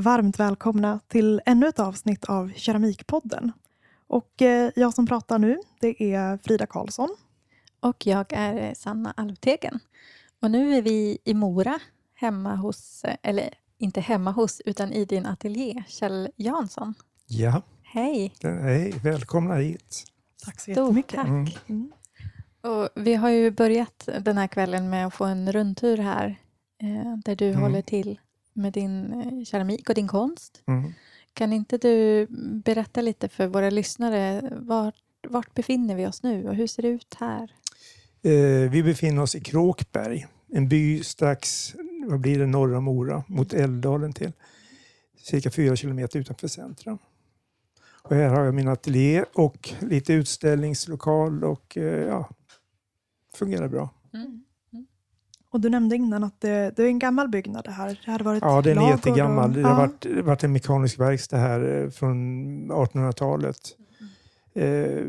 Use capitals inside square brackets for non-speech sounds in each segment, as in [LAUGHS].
Varmt välkomna till ännu ett avsnitt av Keramikpodden. Och eh, jag som pratar nu, det är Frida Karlsson. Och jag är Sanna Alvtegen. Och nu är vi i Mora, hemma hos, eller inte hemma hos, utan i din ateljé, Kjell Jansson. Ja, Hej! hej, välkomna hit. Tack så Stort jättemycket. tack. Mm. Mm. Och vi har ju börjat den här kvällen med att få en rundtur här eh, där du Mm. håller till med din eh, keramik och din konst. Mm. Kan inte du berätta lite för våra lyssnare vart, vart befinner vi oss nu och hur ser det ut här? Eh, vi befinner oss i Kråkberg, en by strax vad blir det, norr om Mora, mot Älvdalen till. Cirka fyra kilometer utanför centrum. Och här har jag min ateljé och lite utställningslokal och eh, ja, fungerar bra. Och du nämnde innan att det, det är en gammal byggnad det här. Det hade varit Ja, den är jättegammal. Och, Det har ja. varit, det har varit en mekanisk verkstad här eh, från 1800-talet. Eh,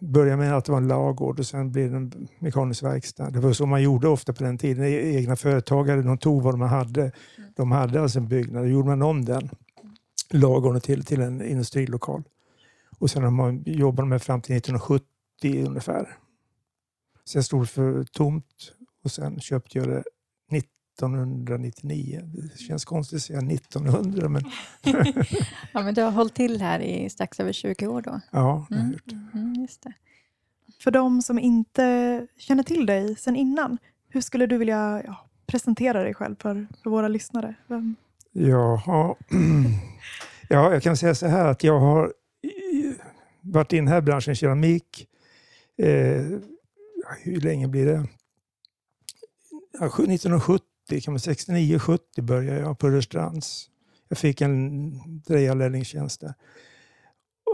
började med att det var en lagård och sen blev det en mekanisk verkstad. Det var så man gjorde ofta på den tiden. E- Egna företagare, de tog vad de hade. De hade alltså en byggnad, då gjorde man om den lagården till, till en industrilokal. Och sen har man jobbat med fram till 1970 ungefär. Sen stod det för tomt och sen köpte jag det 1999. Det känns konstigt att säga 1900 men [LAUGHS] Ja, men du har hållit till här i strax över 20 år då? ja. jag har Mm. gjort det. Mm, just det. För de som inte känner till dig sedan innan, hur skulle du vilja ja, presentera dig själv för, för våra lyssnare? Vem? Jaha. [CLEARS THROAT] Ja, jag kan säga så här att jag har eh, varit i den här branschen, keramik, eh, hur länge blir det? Ja, 1970, kan man 69-70 började jag på Rörstrands. Jag fick en drejarlärlingstjänst där.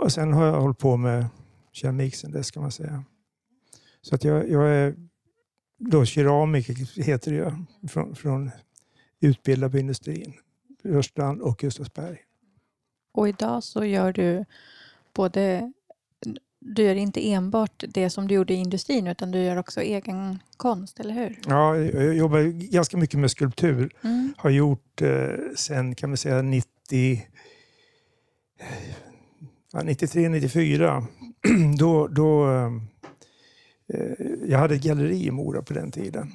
Och sen har jag hållit på med keramik sen dess kan man säga. Så att jag, jag är då keramiker heter det ju, från, från utbildad på industrin. Rörstrand och Gustavsberg. Och idag så gör du både du gör inte enbart det som du gjorde i industrin utan du gör också egen konst, eller hur? Ja, jag jobbar ganska mycket med skulptur. Mm. Har gjort eh, sen kan man säga 90, ja, 93, 94. [CLEARS THROAT] då, då, eh, jag hade ett galleri i Mora på den tiden.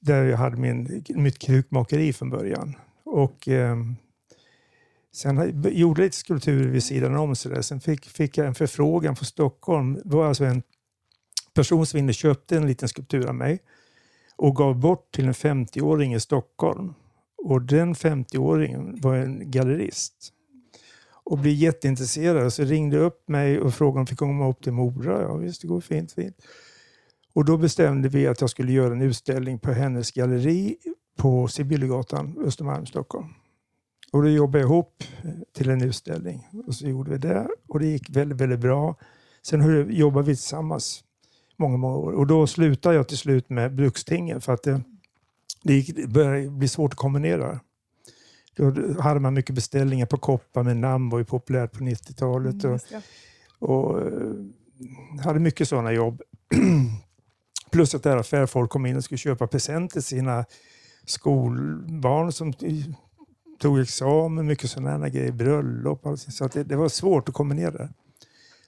Där jag hade min, mitt krukmakeri från början. Och, eh, sen gjorde jag lite skulpturer vid sidan om. Så där. Sen fick, fick jag en förfrågan från Stockholm. Det var alltså en person som inne köpte en liten skulptur av mig och gav bort till en 50-åring i Stockholm. Och den 50-åringen var en gallerist och blev jätteintresserad. Så ringde upp mig och frågade om jag fick komma upp till Mora. Ja, visst, det går fint, fint. Och då bestämde vi att jag skulle göra en utställning på hennes galleri på Sibyllegatan, Östermalm, Stockholm. Och då jobbade jag ihop till en utställning och så gjorde vi det och det gick väldigt, väldigt bra. Sen jobbade vi tillsammans många, många år och då slutade jag till slut med Brukstingen för att det, det, gick, började bli svårt att kombinera. Då hade man mycket beställningar på koppar med namn var ju populärt på 90-talet. Mm, Och, och eh, hade mycket sådana jobb. [CLEARS THROAT] Plus att där affärfolk kom in och skulle köpa presenter till sina skolbarn som tog examen, mycket sådana grejer, bröllop. och allting. Så att det, det var svårt att kombinera det.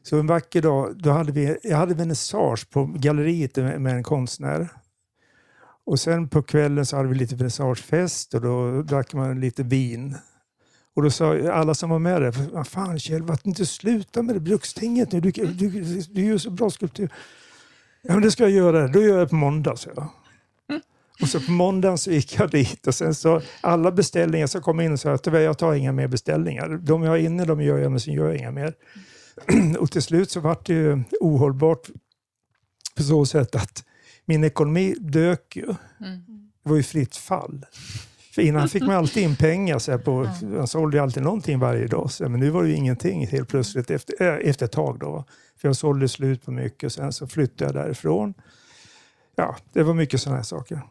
Så en vacker dag, då hade vi, jag hade vernissage på galleriet med, med en konstnär. Och sen på kvällen så hade vi lite vernissagefest och då drack man lite vin. Och då sa alla som var med där, vad fan Kjell, varför inte sluta med det brukstinget nu? Du, du, du, du gör så bra skulptur. Ja men det ska jag göra, då gör jag det på måndag, så jag. Och så på måndagen så gick jag dit och sen så alla beställningar så kom in och sa att "Tyvärr, jag tar inga mer beställningar. De jag har inne de gör jag men sen gör jag inga mer. [CLEARS THROAT] Och till slut så var det ju ohållbart på så sätt att min ekonomi dök ju. Mm. Det var ju fritt fall. För innan fick man alltid in pengar. Så här på, Man sålde alltid någonting varje dag. Så, här, men nu var det ju ingenting helt plötsligt efter, äh, efter ett tag. Då. För jag sålde slut på mycket. Sen så flyttade jag därifrån. Ja, det var mycket sådana här saker.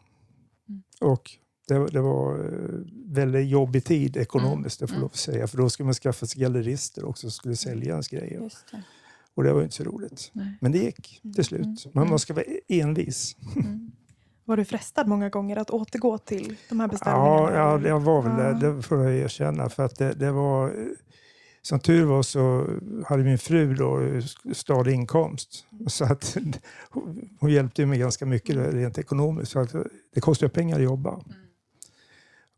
Och det, var- det var eh, väldigt jobbig tid ekonomiskt, det får jag lov att säga. För då skulle man skaffa sig gallerister också som skulle sälja ens grejer. Just det. Och det var ju inte så roligt. Nej. Men det gick till slut. Men man ska vara envis. Mm. var du frestad många gånger att återgå till de här beställningarna? Ja, ja jag var väl Ja. det, det får jag erkänna. För att det, det var, som tur var så hade min fru då stadig inkomst. Så att [LAUGHS] hon, hjälpte mig ganska mycket rent ekonomiskt. Så att det kostar pengar att jobba.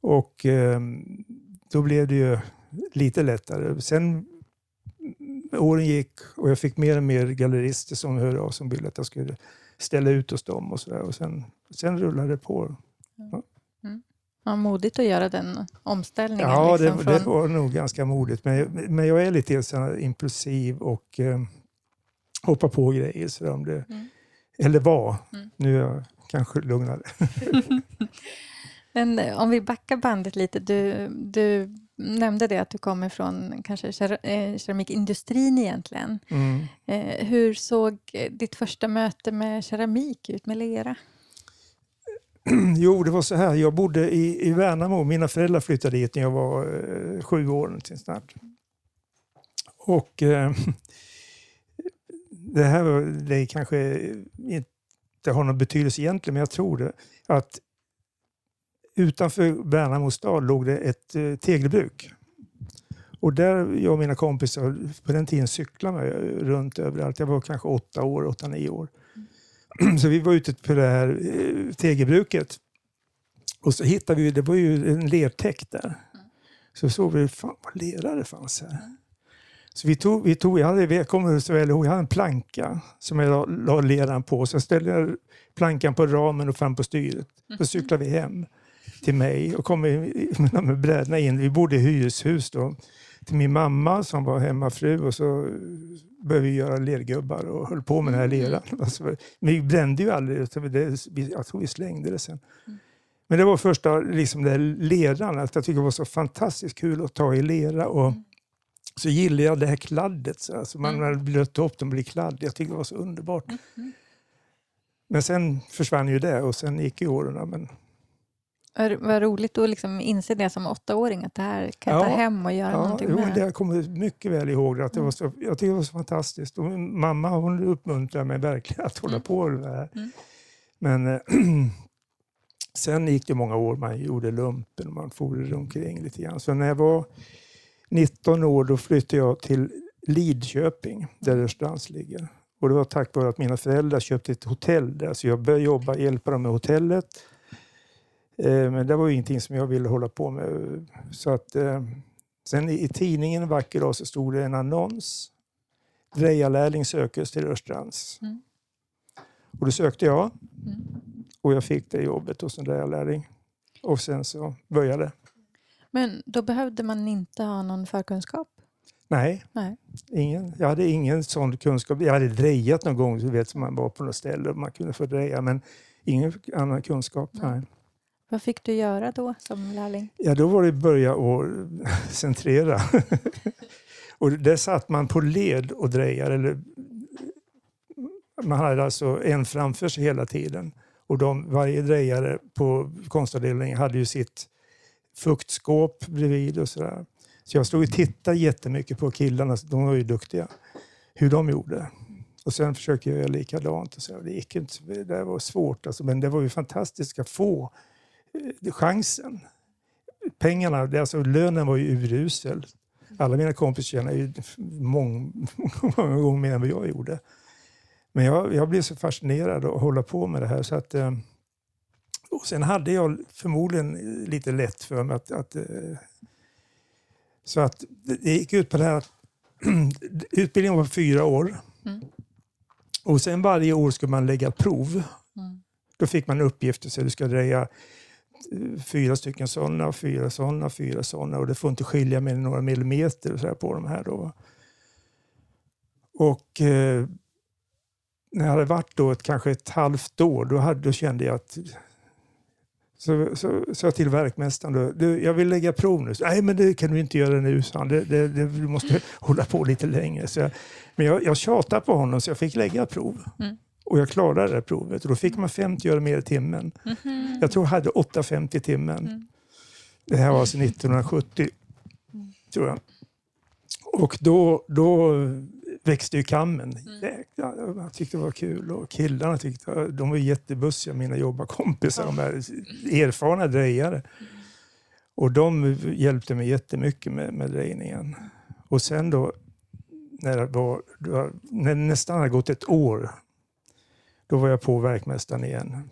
Och eh, då blev det ju lite lättare. Sen åren gick och jag fick mer och mer gallerister som hörde av som ville att jag skulle ställa ut hos dem. Och så där. Och sen, sen rullade det på. Ja, modigt att göra den omställningen. Ja, liksom, det, det från, var nog ganska modigt. Men, men jag är lite impulsiv och eh, hoppar på grejer. Så om det, Mm. Eller var. Mm. Nu är jag kanske lugnare. [LAUGHS] Men eh, om vi backar bandet lite. Du, du nämnde det att du kommer från kanske eh, keramikindustrin egentligen. Mm. Eh, hur såg ditt första möte med keramik ut, med lera? [CLEARS THROAT] Jo, det var så här. Jag bodde i, i Värnamo. Mina föräldrar flyttade dit när jag var eh, sju år. snart. Och eh, [LAUGHS] det här det kanske inte har någon betydelse egentligen, men jag tror det. Att utanför Värnamo stad låg det ett eh, tegelbruk. Och där jag och mina kompisar på den tiden cyklade mig eh, runt överallt. Jag var kanske åtta år, åtta, nio år. [CLEARS THROAT] Så vi var ute på det här eh, tegelbruket. Och så hittade vi, det var ju en lertäkt där. Så såg vi, fan vad lera det fanns här. Så vi tog, vi tog jag, hade, jag kommer så väl ihåg, jag hade en planka som jag la, la leran på. Så ställde jag plankan på ramen och fram på styret. Så cyklade vi hem till mig och kom med, med brädorna in. Vi bodde i hyreshus då. Till min mamma som var hemmafru och så började vi göra lergubbar och höll på med den här leran. [LAUGHS] Alltså, men vi brände ju aldrig, så det, jag tror vi slängde det sen. Men det var första liksom här leran, att jag tycker det var så fantastiskt kul att ta i lera. Och så gillade jag det här kladdet, så alltså man hade blött upp dem och blir kladd. Jag tyckte det var så underbart. Men sen försvann ju det och sen gick ju åren. Men Vad roligt att liksom inse det som åttaåring, att det här kan jag ta hem och göra Ja, någonting jo, med. det jag kommer mycket väl ihåg. Att det var så, jag tycker det var så fantastiskt. Och mamma hon uppmuntrade mig verkligen att hålla på med det här. Mm. Men eh, [CLEARS THROAT] sen gick det många år. Man gjorde lumpen och man for omkring lite grann. Så när jag var 19 år då flyttade jag till Lidköping där Rörstrands ligger. Och det var tack vare att mina föräldrar köpte ett hotell där. Så jag började jobba, hjälpa dem med hotellet. Eh, Men det var ju ingenting som jag ville hålla på med. Så att, eh, sen i, tidningen en vacker dag så stod det en annons. Drejarlärling sökes till Rörstrands. Mm. Och då sökte jag Mm. och jag fick det jobbet hos en drejarlärling. Och sen så började det. Men då behövde man inte ha någon förkunskap? Nej, Nej. ingen, jag hade ingen sån kunskap. Jag hade drejat någon gång, du vet, som man var på något ställe och man kunde få dreja, men ingen annan kunskap. Nej. Nej. Vad fick du göra då som lärling? Ja, då var det börja och [LAUGHS] centrera. [LAUGHS] och där satt man på led och drejade. Eller, man hade alltså en framför sig hela tiden. Och de, varje drejare på konstavdelningen hade ju sitt fuktskåp bredvid och sådär. Så jag stod och tittade jättemycket på killarna, de var ju duktiga, hur de gjorde. Och sen försökte jag göra likadant. Och så. Det gick inte, det var svårt, alltså, men det var ju fantastiskt att få chansen pengarna, alltså lönen var ju urusel. Alla mina kompisar tjänade ju mång, [LAUGHS] många gånger mer än vad jag gjorde. Men jag, jag blev så fascinerad att hålla på med det här. Så att, eh, och sen hade jag förmodligen lite lätt för mig att... att eh, så att det gick ut på det här att [CLEARS THROAT] utbildningen var fyra år. Mm. Och sen varje år skulle man lägga prov. Mm. Då fick man uppgifter så du ska eh, fyra stycken sådana, fyra sådana, fyra sådana och det får inte skilja mer än några millimeter och så här på de här. Då. Och eh, när jag hade varit då ett, kanske ett halvt år, då, hade, då kände jag att så så sa jag till verkmästaren, då, du, jag vill lägga prov nu. Så, Nej, men det kan du inte göra nu, sa han. Det, det, det, du måste [LAUGHS] hålla på lite längre. Så jag, men jag, jag tjatade på honom så jag fick lägga prov. Mm. Och jag klarade det här provet. Och då fick man 50 öre mer i timmen. Mhm. Jag tror jag hade 8,50 i timmen. Mm. Det här var alltså 1970, tror jag. Och då, då växte ju kammen. Jäklar, jag tyckte det var kul och killarna tyckte de var jättebussiga, mina jobbarkompisar, de här erfarna drejare. Och de hjälpte mig jättemycket med, med drejningen. Och sen då, när det, var, när det nästan hade gått ett år, då var jag på verkmästaren igen.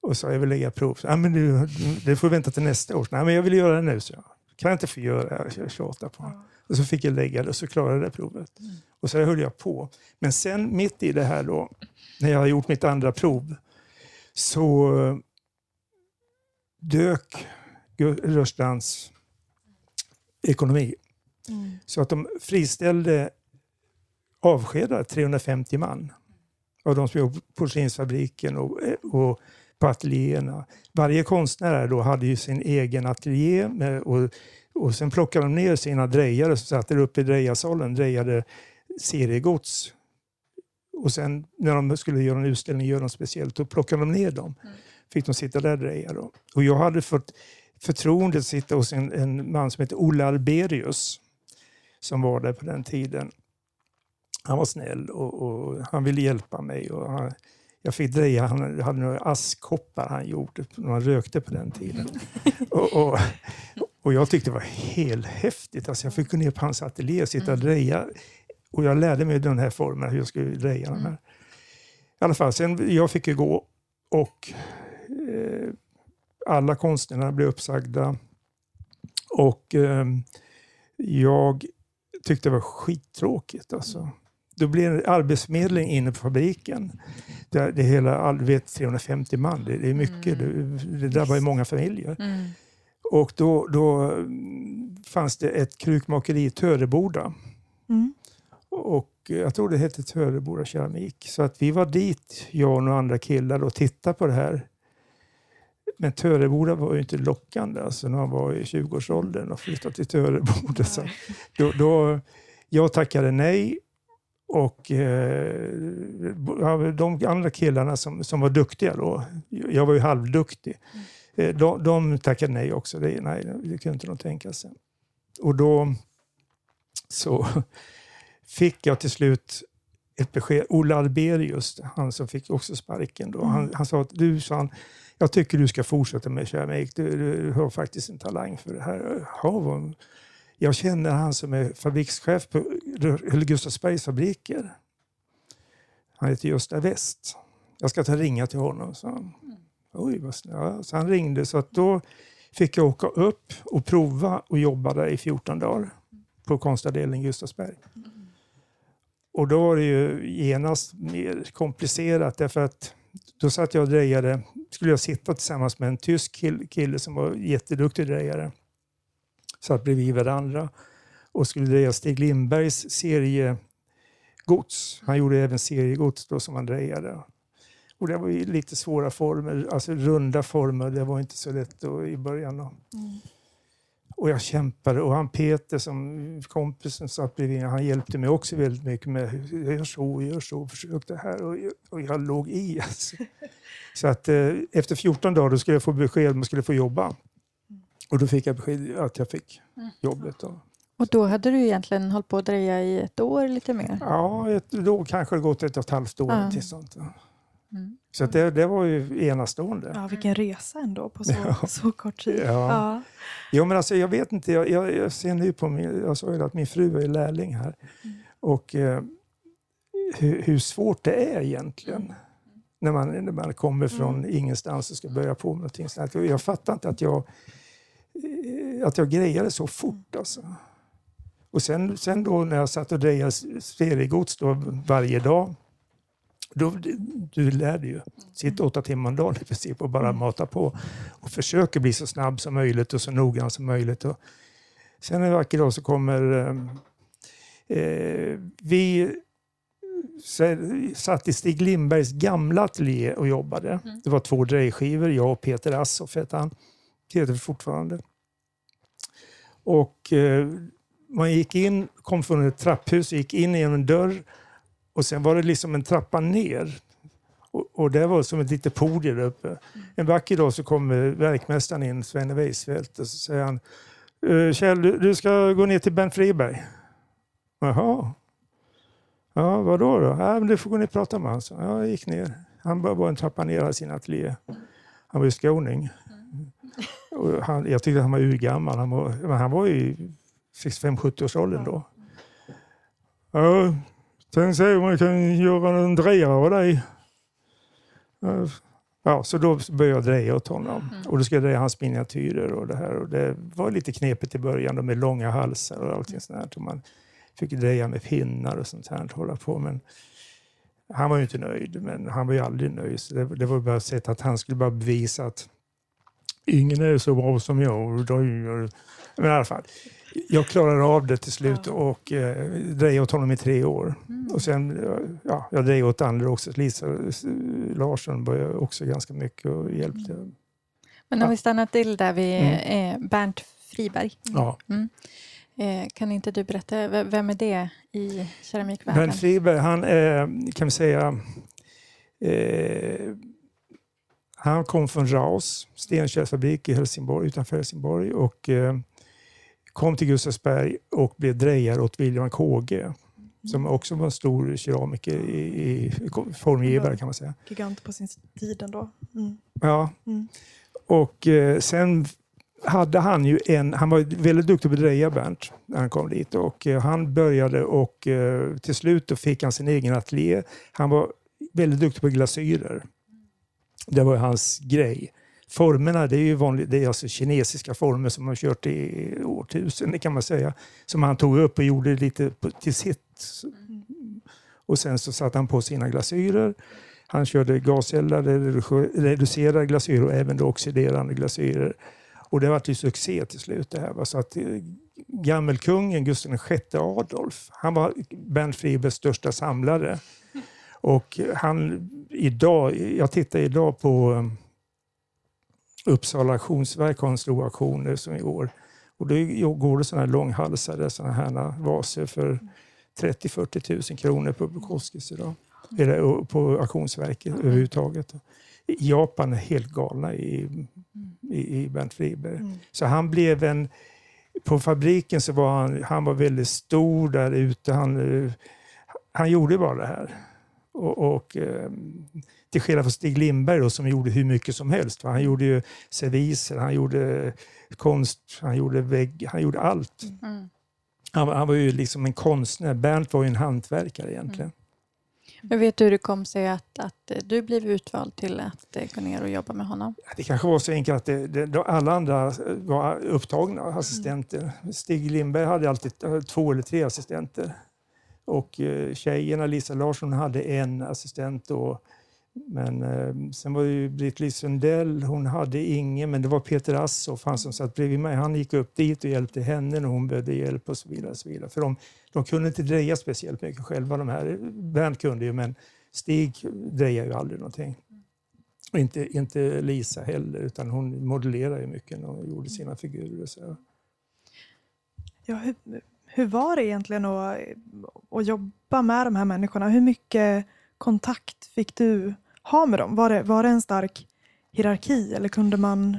Och sa jag vill lägga prov. Ja, men du, det får vänta till nästa år. Nej, men jag vill göra det nu, så jag. Kan jag inte få göra det? Jag tjatade på honom. Och så fick jag lägga det och så klarade jag provet. Mm. Och så höll jag på. Men sen mitt i det här då, när jag har gjort mitt andra prov, så dök Rörstrands ekonomi. Mm. Så att de friställde, avskedade 350 man av de som jobbade på porslinsfabriken och, och på ateljéerna. Varje konstnär då hade ju sin egen ateljé med, och, och sen plockade de ner sina drejare och satte upp i drejarsalen, drejade seriegods. Och sen när de skulle göra en utställning, göra något speciellt, då plockade de ner dem. Mm. Fick de sitta där och dreja. Då. Och jag hade fått förtroendet att sitta hos en, en man som heter Olle Arberius som var där på den tiden. Han var snäll och, och han ville hjälpa mig. Och han, jag fick dreja, han hade några askkoppar han gjorde, man rökte på den tiden. [LAUGHS] och, och, och, jag tyckte det var helt häftigt. Alltså jag fick gå ner på hans ateljé och sitta och mm. dreja. Och jag lärde mig den här formen, hur jag skulle dreja mm. de här. I alla fall, sen jag fick ju gå och eh, alla konstnärerna blev uppsagda. Och eh, jag tyckte det var skittråkigt. Alltså. Då det arbetsförmedling inne på fabriken. Det, det hela, vet, 350 man, det, det är mycket. Mm. Det, det drabbar ju många familjer. Mm. Och då, då fanns det ett krukmakeri i Töreboda. Mm. Och jag tror det hette Töreboda keramik. Så att vi var dit, jag och några andra killar, och tittade på det här. Men Töreboda var ju inte lockande alltså, när han var i 20-årsåldern och flyttade till Töreboda. Så då, då, jag tackade nej och eh, de andra killarna som, som var duktiga då, jag var ju halvduktig, mm. eh, de, de tackade nej också. Det, nej, det kunde inte de tänka sig. Och då så [LAUGHS] fick jag till slut ett besked. Olle Alberius, han som fick också sparken, då, mm. han, han, sa att du, sa han, jag tycker du ska fortsätta med keramik. Du, du har faktiskt en talang för det här. Ja, jag känner han som är fabrikschef på Gustavsbergs fabriker. Han heter Gösta West. Jag ska ta ringa till honom, sa han. Oj, vad ja, så han ringde, så att då fick jag åka upp och prova och jobba där i 14 dagar på konstavdelningen Gustavsberg. Och då var det ju genast mer komplicerat därför att då satt jag och drejade, skulle jag sitta tillsammans med en tysk kille som var jätteduktig drejare satt bredvid varandra och skulle dreja Stig Lindbergs seriegods. Han gjorde även seriegods då som han drejade. Och det var lite svåra former, alltså runda former. Det var inte så lätt då i början. Mm. Och jag kämpade och han Peter som kompisen satt bredvid, han hjälpte mig också väldigt mycket med gör så, gör så, försök det här. Och jag, och jag låg i alltså. [LAUGHS] Så att eh, efter 14 dagar då skulle jag få besked om jag skulle få jobba. Och då fick jag besked att jag fick mm. jobbet. Då. Och då hade du egentligen hållit på att dreja i ett år lite mer? Ja, ett, då kanske det gått ett och ett halvt år. Ja. Till sånt. Mm. Så det, det var ju enastående. Ja, vilken resa ändå på så, [LAUGHS] ja. så kort tid. Ja. Ja. Jo, men alltså, jag vet inte, jag, jag, jag ser nu på min, jag sa ju att min fru är lärling här. Mm. Och eh, hur, hur, svårt det är egentligen. Mm. När man, när man kommer från mm. ingenstans och ska börja på med någonting sånt. Jag fattar inte att jag att jag grejade så fort. Alltså. Och sen, sen då när jag satt och drejade seriegods då varje dag, då, du lär dig ju. Sitta åtta timmar om dagen i princip och bara mm. mata på. Och försöker bli så snabb som möjligt och så noggrann som möjligt. Och sen en vacker dag så kommer eh, eh vi satt i Stig Lindbergs gamla ateljé och jobbade. Mm. Det var två drejskivor, jag och Peter Assoff hette han. Heter det fortfarande. Och eh, man gick in, kom från ett trapphus, gick in genom en dörr och sen var det liksom en trappa ner. Och, och det var som ett litet podium där uppe. En vacker dag så kommer verkmästaren in, Svenne Weisfeldt, och så säger han eh, Kjell, du, du ska gå ner till Bernt Friberg. Jaha. Ja, vadå då? Ja, men du får gå ner och prata med honom. Ja, jag gick ner. Han bara en trappa ner i sin ateljé. Han var ju skåning. Mm han, jag tyckte han var urgammal. Han var, men han var ju 65-70-årsåldern då. Ja, tänkte se om man kan göra en drejare av dig. Ja, så då började jag dreja åt honom. Mm. Och då skulle jag dreja hans miniatyrer och det här. Och det var lite knepigt i början med långa halsar och allting sånt. Och man fick dreja med pinnar och sånt här. Hålla på. Men han var ju inte nöjd, men han var ju aldrig nöjd. Så det, det var bara ett sätt att han skulle bara bevisa att ingen är så bra som jag. Men i alla fall, jag klarade av det till slut och eh, drejade åt honom i tre år. Mm. Och sen, ja, jag drev åt andra också. Lisa Larsson började också ganska mycket och hjälpte. Men om vi stannar till där vid Mm. eh, Bernt Friberg. Ja. Eh, kan inte du berätta, vem är det i keramikvärlden? Bernt Friberg, han är, kan vi säga, eh, han kom från Raus, stenkärlsfabrik i Helsingborg, utanför Helsingborg och eh, kom till Gustavsberg och blev drejare åt William Kåge som också var en stor keramiker i, i formgivare kan man säga. Gigant på sin tid ändå. Mm. Ja. Mm. Och eh, sen hade han ju en, han var väldigt duktig på att dreja Bernt när han kom dit och eh, han började och eh, till slut fick han sin egen ateljé. Han var väldigt duktig på glasyrer. Det var hans grej. Formerna, det är ju vanligt, det är alltså kinesiska former som man har kört i årtusenden kan man säga. Som han tog upp och gjorde lite till sitt. Och sen så satte han på sina glasyrer. Han körde gaseldade, redu- reducerade glasyrer och även oxiderande glasyrer. Och det var ju succé till slut det här. va. Så att eh, gammelkungen Gustav VI Adolf, han var Bernt Fribergs största samlare. Och han idag, jag tittar idag på eh, Uppsala auktionsverk har en stor auktion som i år. Och då går det sådana här långhalsade sådana här vaser för 30-40 000 kronor på Bukowskis idag. Eller på auktionsverket överhuvudtaget. Japan är helt galna i, i, i Bernt Friberg. Mm. Så han blev en... På fabriken så var han, han var väldigt stor där ute. Han, eh, han gjorde bara det här. Och, och, eh, till skillnad från Stig Lindberg då, som gjorde hur mycket som helst. Han gjorde ju serviser, han gjorde konst, han gjorde vägg, han gjorde allt. Mm. Han, var- han var ju liksom en konstnär. Bernt var ju en hantverkare egentligen. Men vet du hur det kom sig att, att du blev utvald till att eh, gå ner och jobba med honom? Det kanske var så enkelt att det, det, alla andra var upptagna assistenter. Stig Lindberg hade alltid två eller tre assistenter. Och eh, tjejerna, Lisa Larsson, hade en assistent. Då. Men eh, sen var det ju Britt-Lis Sundell, hon hade ingen, men det var Peter Assoff, han som satt bredvid mig. Han gick upp dit och hjälpte henne när hon behövde hjälp och så vidare. Och så vidare. För de, de kunde inte dreja speciellt mycket själva de här. Bernt kunde ju, men Stig drejade ju aldrig någonting. Och inte, inte Lisa heller, utan hon modellerade ju mycket när hon gjorde sina figurer. Så. Ja, hur, hur var det egentligen att, att jobba med de här människorna? Hur mycket kontakt fick du ha med dem? Var det, var det en stark hierarki eller kunde man...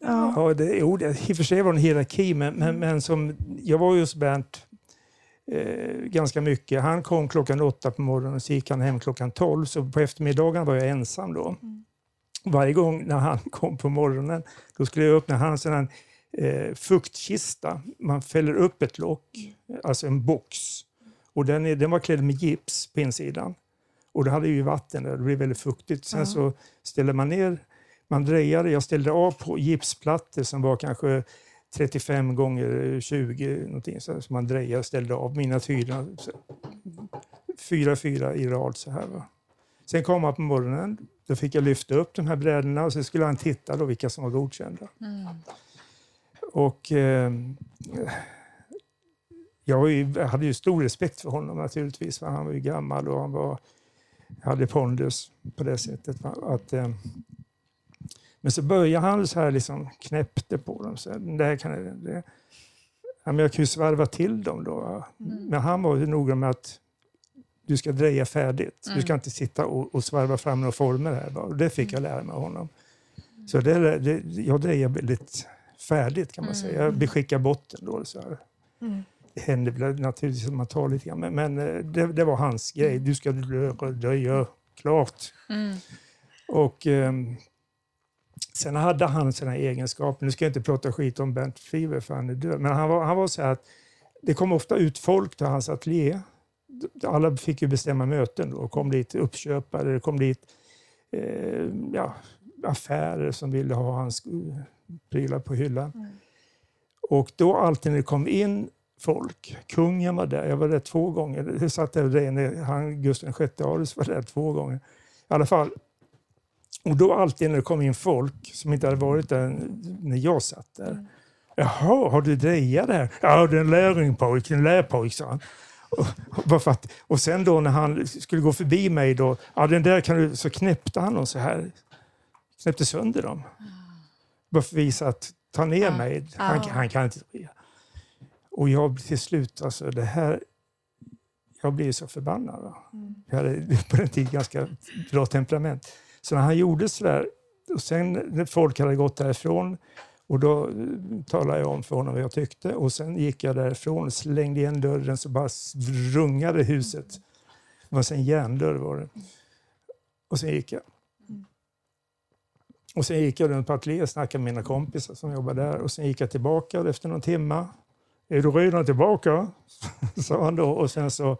Ja. Ja, det, jo, det, I och för sig var det en hierarki, men, men, men som, jag var ju hos Bernt eh, ganska mycket. Han kom klockan åtta på morgonen och så gick han hem klockan tolv. Så på eftermiddagen var jag ensam då. Mm. Varje gång när han [LAUGHS] kom på morgonen då skulle jag öppna hans eh, fuktkista. Man fäller upp ett lock, alltså en box. Och den, är, den var klädd med gips på insidan. Och det hade ju vatten där, det blev väldigt fuktigt. Sen så ställer man ner, man drejade, jag ställde av på gipsplattor som var kanske 35 gånger 20 någonting så man drejade och ställde av mina fyra, fyra, fyra i rad så här. Va? Sen kom han på morgonen, då fick jag lyfta upp de här brädorna och så skulle han titta då vilka som var godkända. Mm. Och eh, jag, hade ju stor respekt för honom naturligtvis, för han var ju gammal och han var, hade pondus på det sättet. Att, eh, men så började han så här liksom knäppte på dem. Så här, det här kan jag, det, ja, men jag kan ju svarva till dem då. Mm. Men han var ju noga med att du ska dreja färdigt. Du Mm. ska inte sitta och, och svarva fram några former här. Och det fick jag lära mig av honom. Så det, det, jag drejar väldigt färdigt kan man Mm. säga. Jag beskickar botten då. Så här. Mm. händer väl naturligtvis att man tar lite grann, men, men eh, det, det var hans grej. Du ska dö, dö klart. Mm. Och ehm, sen hade han sina egenskaper. Nu ska jag inte prata skit om Bernt Friber för han är död, men han var, han var så här att det kom ofta ut folk till hans ateljé. Alla fick ju bestämma möten då. kom dit uppköpare, det kom dit eh, ja, affärer som ville ha hans prylar på hyllan. Mm. Och då alltid när det kom in folk, kungen var där, jag var där två gånger, jag satt där där, han, Gustav VI Adolf var där två gånger. I alla fall, och då alltid när det kom in folk som inte hade varit där när jag satt där. Mm. Jaha, har du drejat där? Ja, det är en lärlingpojk, en lärpojk, sa han. Och, och sen då när han skulle gå förbi mig, då, ja, den där kan du, så knäppte han dem så här. Knäppte sönder dem. Att visa att ta ner Ja. mig, han, Ja. han kan inte dreja. Och jag till slut, alltså det här, jag blev så förbannad. Mm. Jag hade [LAUGHS] på den tiden ganska bra temperament. Så när han gjorde sådär, och sen när folk hade gått därifrån, och då eh, talade jag om för honom vad jag tyckte och sen gick jag därifrån och slängde igen dörren så bara rungade huset. Det var en järndörr var det. Och sen gick jag. Och sen gick jag runt på ateljén och snackade med mina kompisar som jobbade där och sen gick jag tillbaka och efter någon timma. Är du redan tillbaka? [LAUGHS] sa han då. Och sen så,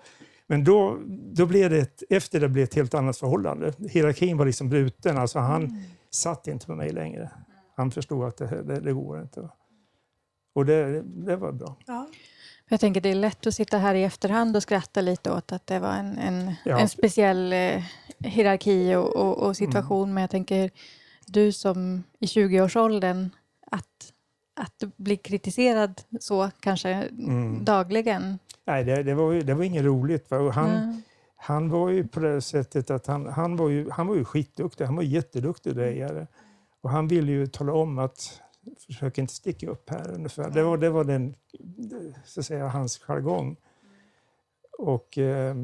men då, då blev det ett, efter det blev ett helt annat förhållande. Hierarkin var liksom bruten. Alltså han satt inte med mig längre. Han förstod att det, det, det går inte. Och det, det var bra. Ja. Jag tänker det är lätt att sitta här i efterhand och skratta lite åt att det var en, en, Ja. en speciell eh, hierarki och, och, och situation. Men jag tänker, du som i 20-årsåldern, att, att bli kritiserad så kanske Mm. dagligen. Nej, det, det, var, ju- det var inget roligt. Va? Han, Ja. Han var ju på det sättet att han, han, var, ju, han var ju skitduktig. Han var jätteduktig drejare. Och han ville ju tala om att försök inte sticka upp här ungefär. Det var, det var den, så att säga, hans jargong. Och eh,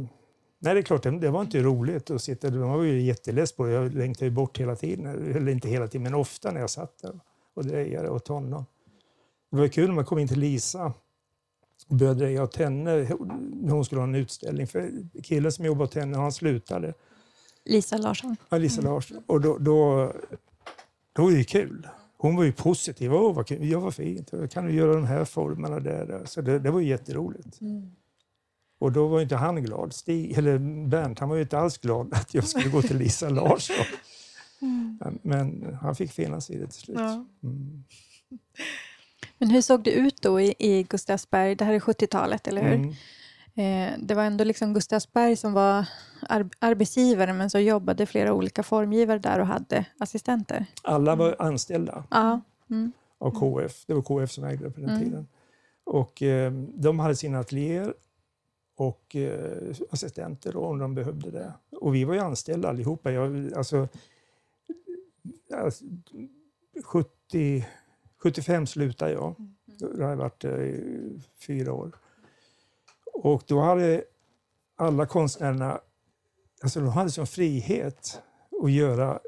nej, det är klart, det, det var inte roligt att sitta. Man var ju jätteless på det. Jag längtade ju bort hela tiden. Eller inte hela tiden, men ofta när jag satt där och drejade åt honom. Det var kul när man kom in till Lisa och började dreja åt henne när hon skulle ha en utställning. För killen som jobbade åt henne, han slutade. Lisa Larsson. Ja, Lisa Larsson. Och då, då, då var det ju kul. Hon var ju positiv. Åh, vad kul. Ja, vad fint. Kan du göra de här formerna där? Så det, det var ju jätteroligt. Och då var inte han glad. Stig, eller Bernt, han var ju inte alls glad [LAUGHS] att jag skulle gå till Lisa [LAUGHS] Larsson. Men- Men han fick finna sig i det till slut. Ja. Mm. Men hur såg det ut då i, i Gustavsberg? Det här är 70-talet, eller hur? Mm. Eh, det var ändå liksom Gustavsberg som var ar- arbetsgivare men så jobbade flera olika formgivare där och hade assistenter. Alla var anställda. Ja. Mm. av KF. Det var KF som ägde det på den Mm. tiden. Och eh, de hade sina ateljéer och eh, assistenter då, om de behövde det. Och vi var ju anställda allihopa. Jag, alltså, alltså, 70, 75 slutade jag. Då har jag varit i fyra år. Och då hade alla konstnärerna alltså de hade sån frihet att göra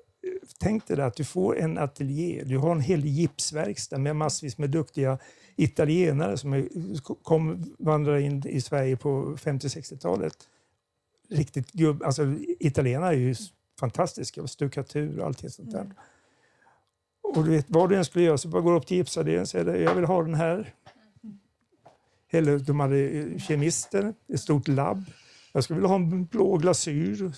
Tänk dig att du får en ateljé, du har en hel gipsverkstad med massvis med duktiga italienare som kom, vandrade in i Sverige på 50-60-talet. Riktigt gubb, alltså italienare är ju fantastiska, stuckatur och allting sånt där. Och du vet, vad du än skulle göra så bara går upp till gipsavdelningen och säger jag vill ha den här. Eller de hade eh, kemister, ett stort labb. Jag skulle vilja ha en blå glasyr.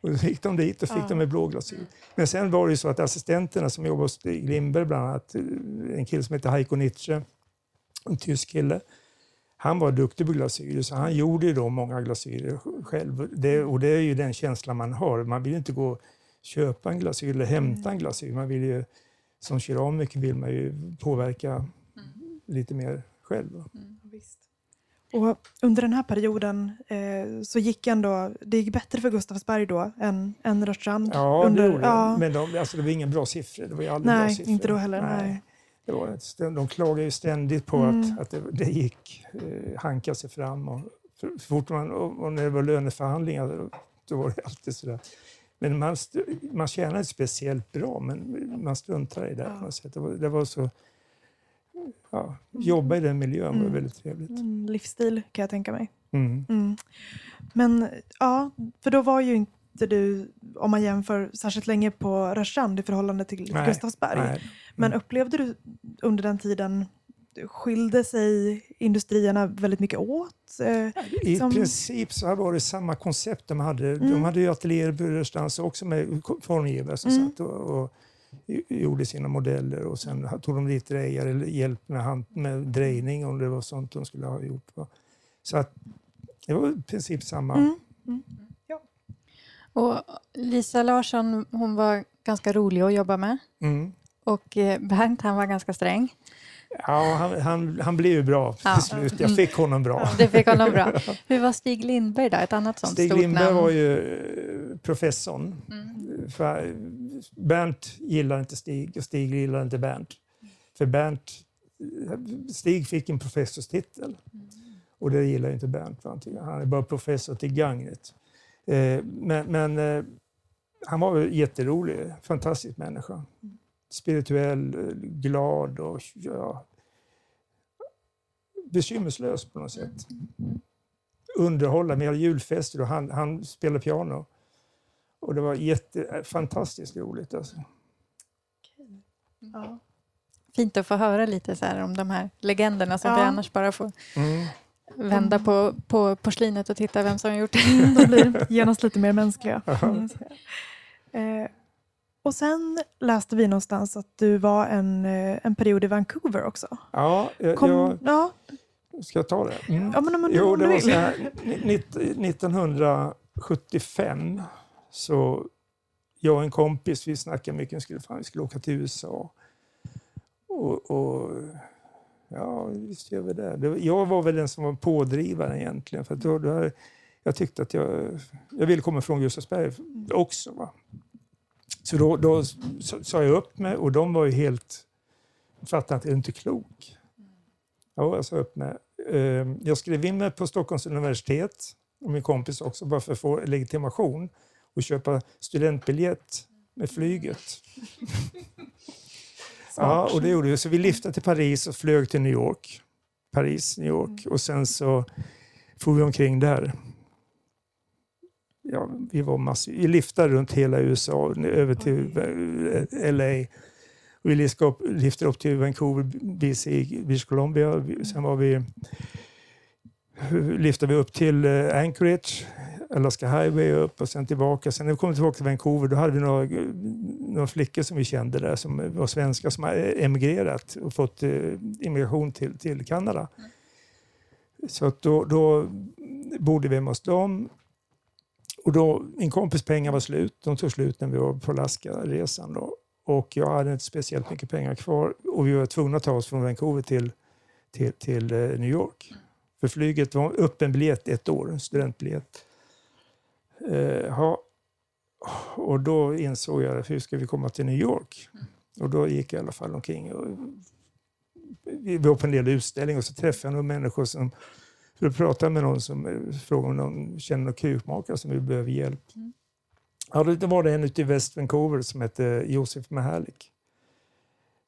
Och så gick de dit och fick Ja. de en blå glasyr. Men sen var det ju så att assistenterna som jobbade hos Stig Lindberg, bland annat, eh, en kille som heter Heiko Nietzsche, en tysk kille, han var duktig på glasyrer, så han gjorde ju då många glasyrer själv. Det, och det är ju den känslan man har. Man vill inte gå och köpa en glasyr eller hämta en glasyr. Man vill ju, som keramiker vill man ju påverka lite mer själv. Visst. Och under den här perioden eh, så gick ändå, det gick bättre för Gustavsberg då än, än Rörstrand? Ja, under, det gjorde ja. det. Men de, alltså, det var inga bra siffror. Det var ju aldrig bra Nej, siffror. inte då heller. Nej. Det var, ett- de klagade ju ständigt på Mm. att, att det, det gick eh, hanka sig fram. Och, för, fort man, och, och när det var löneförhandlingar då, då var det alltid sådär. Men man, man tjänade speciellt bra, men man struntade i det Ja. Det var, det var så, ja, jobba i den miljön var Mm. väldigt trevligt. En livsstil kan jag tänka mig. Mm. Mm. Men ja, för då var ju inte du, om man jämför, särskilt länge på Rörstrand i förhållande till Nej, Gustavsberg. Nej. Men Mm. upplevde du under den tiden, skilde sig industrierna väldigt mycket åt? Eh, I som- princip så var det samma koncept de hade. De Mm. hade ju ateljéer på Rörstrands också med formgivare som Mm. satt och, och gjorde sina modeller och sen tog de dit drejare eller hjälp med, hand, med drejning om det var sånt de skulle ha gjort. Va? Så att det var i princip samma. Mm. Och Lisa Larsson, hon var ganska rolig att jobba med. Mm. Och eh, Bernt, han var ganska sträng. Ja, han, han, han blev ju bra Ja. till slut. Jag fick honom bra. Det fick honom bra. Hur var Stig Lindberg då? Ett annat sånt Stig stort Lindberg namn. var ju eh, professorn. Mm. För Bernt gillar inte Stig och Stig gillar inte Bernt. För Bernt, Stig fick en professorstitel och det gillar inte Bernt. han är bara professor till gagnet. Eh, Men, men eh, han var väl jätterolig, fantastisk människa. Spirituell, eh, glad och ja, bekymmerslös på något sätt. Underhålla, vi hade julfester och han, han spelade piano. Och det var jätte, fantastiskt roligt. Alltså. Ja. Fint att få höra lite så här om de här legenderna som Ja. vi annars bara får Mm. Vända på, på porslinet och titta vem som har gjort det. Mm, de blir [LAUGHS] genast lite mer mänskliga. Mm. Eh, och sen läste vi någonstans att du var en, eh, en period i Vancouver också. Ja, jag, Kom, jag, ja, ska jag ta det? Mm. ja, men om, du- Jo, om det du var vill. så här, nitt- 1975 så jag och en kompis, vi snackade mycket, vi skulle, fan, vi skulle åka till USA. Och, och ja, visst gör vi det. Jag var väl den som var pådrivaren egentligen. För att då, då, jag tyckte att jag, jag ville komma från Gustavsberg också. Va? Så då, då sa- jag upp mig och de var ju helt, fattade att jag är inte klok. Ja, jag sa upp mig. Ehm, jag skrev in mig på Stockholms universitet och min kompis också bara för att få legitimation och köpa studentbiljett med flyget. Ja, och det gjorde vi. Så vi lyftade till Paris och flög till New York. Paris, New York. Och sen så for vi omkring där. Ja, vi var massor. Vi lyftade runt hela USA, över till eh, LA. Och vi lyftade upp, till Vancouver, BC, British Columbia. Sen var vi, lyftade vi upp till eh, Anchorage, Alaska Highway upp och sen tillbaka. Sen när vi kom tillbaka till Vancouver då hade vi några, några flickor som vi kände där som var svenska som har emigrerat och fått eh, immigration till, till Kanada. Så att då, då bodde vi hemma hos dem. Och då, min kompis pengar var slut. De tog slut när vi var på Alaska-resan. Då. Och jag hade inte speciellt mycket pengar kvar och vi var tvungna att ta oss från Vancouver till, till, till eh, New York. För flyget var öppen biljett ett år, en studentbiljett. Eh, ja. Och då insåg jag hur ska vi komma till New York? Och då gick jag i alla fall omkring. Och, vi var på en del utställningar och så träffade jag några människor som för att prata med någon som eh, frågade om någon känner någon kukmakare som vi behöver hjälp. Mm. Ja, då var det en ute i West Vancouver som hette Josef Mahalik.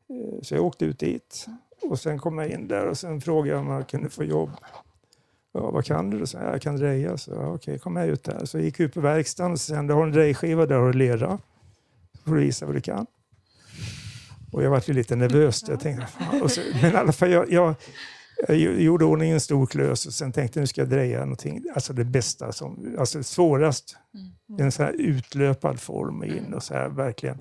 Eh, Så jag åkte ut dit och sen kom jag in där och sen frågade jag om jag kunde få jobb. Ja, vad kan du? Så jag kan dreja. Så ja, okej, kom jag ut där. Så jag gick ut på verkstaden och sen, du har en drejskiva där och lera. Så får du visa vad du kan. Och jag var lite nervös. Jag tänkte, så, men i alla fall, jag, jag, jag gjorde ordning en stor klös och sen tänkte nu ska jag dreja någonting, alltså det bästa, som, alltså svårast. En sån här utlöpad form in och så här verkligen.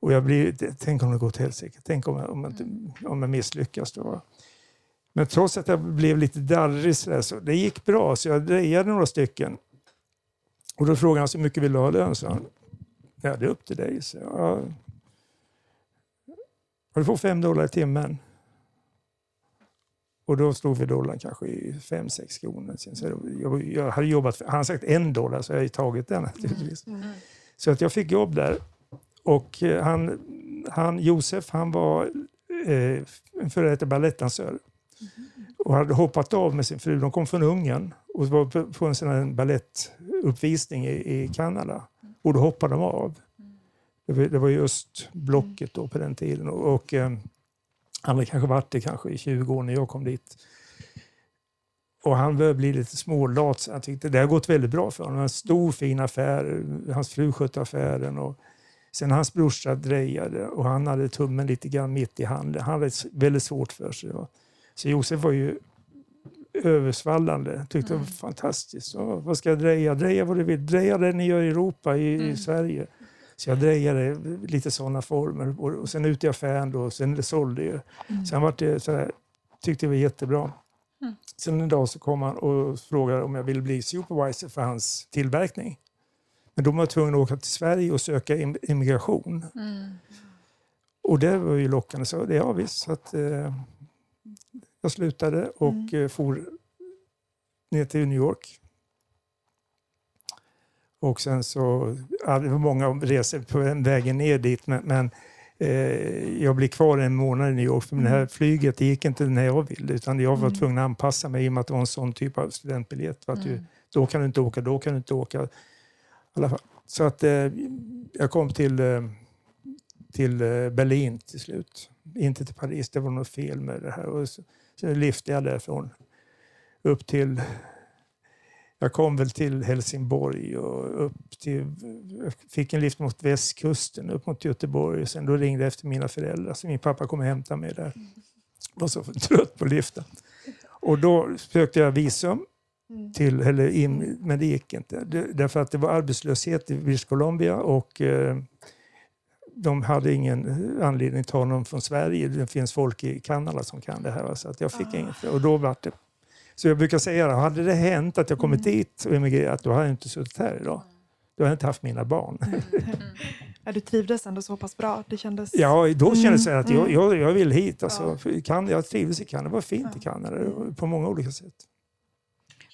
Och jag blir, tänk om det går åt helsike, tänk om jag, om jag, om jag misslyckas då. Men trots att jag blev lite darrig så, så det gick bra, så jag drejade några stycken. Och då frågade han så mycket vill du ha lön? Så han, ja det är upp till dig. Så jag, ja. Du får fem dollar i timmen. Och då stod vi dollarn kanske i fem sex kronor. Sen Så jag, jag hade jobbat, för, han sagt en dollar så jag har ju tagit den naturligtvis. Så att jag fick jobb där. Och eh, han, han, Josef han var eh, en före detta balettdansör. Och hade hoppat av med sin fru. De kom från Ungern och var på, en sån här balettuppvisning i, i Kanada. Och då hoppade de av. Det var, det var just blocket då på den tiden. Och, och, eh, Han hade kanske varit det kanske i 20 år när jag kom dit. Och han började bli lite smålat. Så jag tyckte det har gått väldigt bra för honom. En stor fin affär. Hans fru skötte affären. Och sen hans brorsa drejade och han hade tummen lite grann mitt i handen. Han hade väldigt svårt för sig. Så Josef var ju översvallande. Tyckte mm. det var fantastiskt. Och vad ska jag dreja? Dreja vad du vill. Dreja det ni gör i Europa, i, mm. i Sverige. Så jag drejade lite sådana former. Och sen ut i affären då, och sen sålde jag. Mm. Sen var det så här, tyckte det var jättebra. Mm. Sen en dag så kom han och frågade om jag ville bli supervisor för hans tillverkning. Men då var jag tvungen att åka till Sverige och söka immigration. Mm. Och det var ju lockande, så det ja visst. Så att, eh, jag slutade och mm. Eh, for ner till New York. Och sen så, ja, det var många resor på vägen ner dit, men, men eh, jag blev kvar en månad i New York för mm. det här flyget gick inte när jag ville utan jag var mm. tvungen att anpassa mig i och med att det var en sån typ av studentbiljett. Att mm. du, då kan du inte åka, då kan du inte åka. Så att eh, jag kom till, eh, till eh, Berlin till slut. Inte till Paris, det var något fel med det här. Och så, så lyfte jag därifrån upp till jag kom väl till Helsingborg och upp till, fick en lift mot västkusten upp mot Göteborg. Sen då ringde jag efter mina föräldrar så min pappa kom och hämtade mig där. Jag var så trött på liften. Och då sökte jag visum, mm. till, eller in, men det gick inte. Därför att det var arbetslöshet i British Columbia och eh, de hade ingen anledning att ta någon från Sverige. Det finns folk i Kanada som kan det här. Så att jag fick ah. inget. Och då var det så jag brukar säga, hade det hänt att jag kommit mm. dit och emigrerat, då hade jag inte suttit här idag. Då hade jag inte haft mina barn. Mm. [LAUGHS] Ja, du trivdes ändå så pass bra? Det kändes... Ja, då kändes det mm. att jag, mm. jag, jag vill hit. Alltså, kan, jag trivdes i Kanada. Det var fint i Kanada på många olika sätt.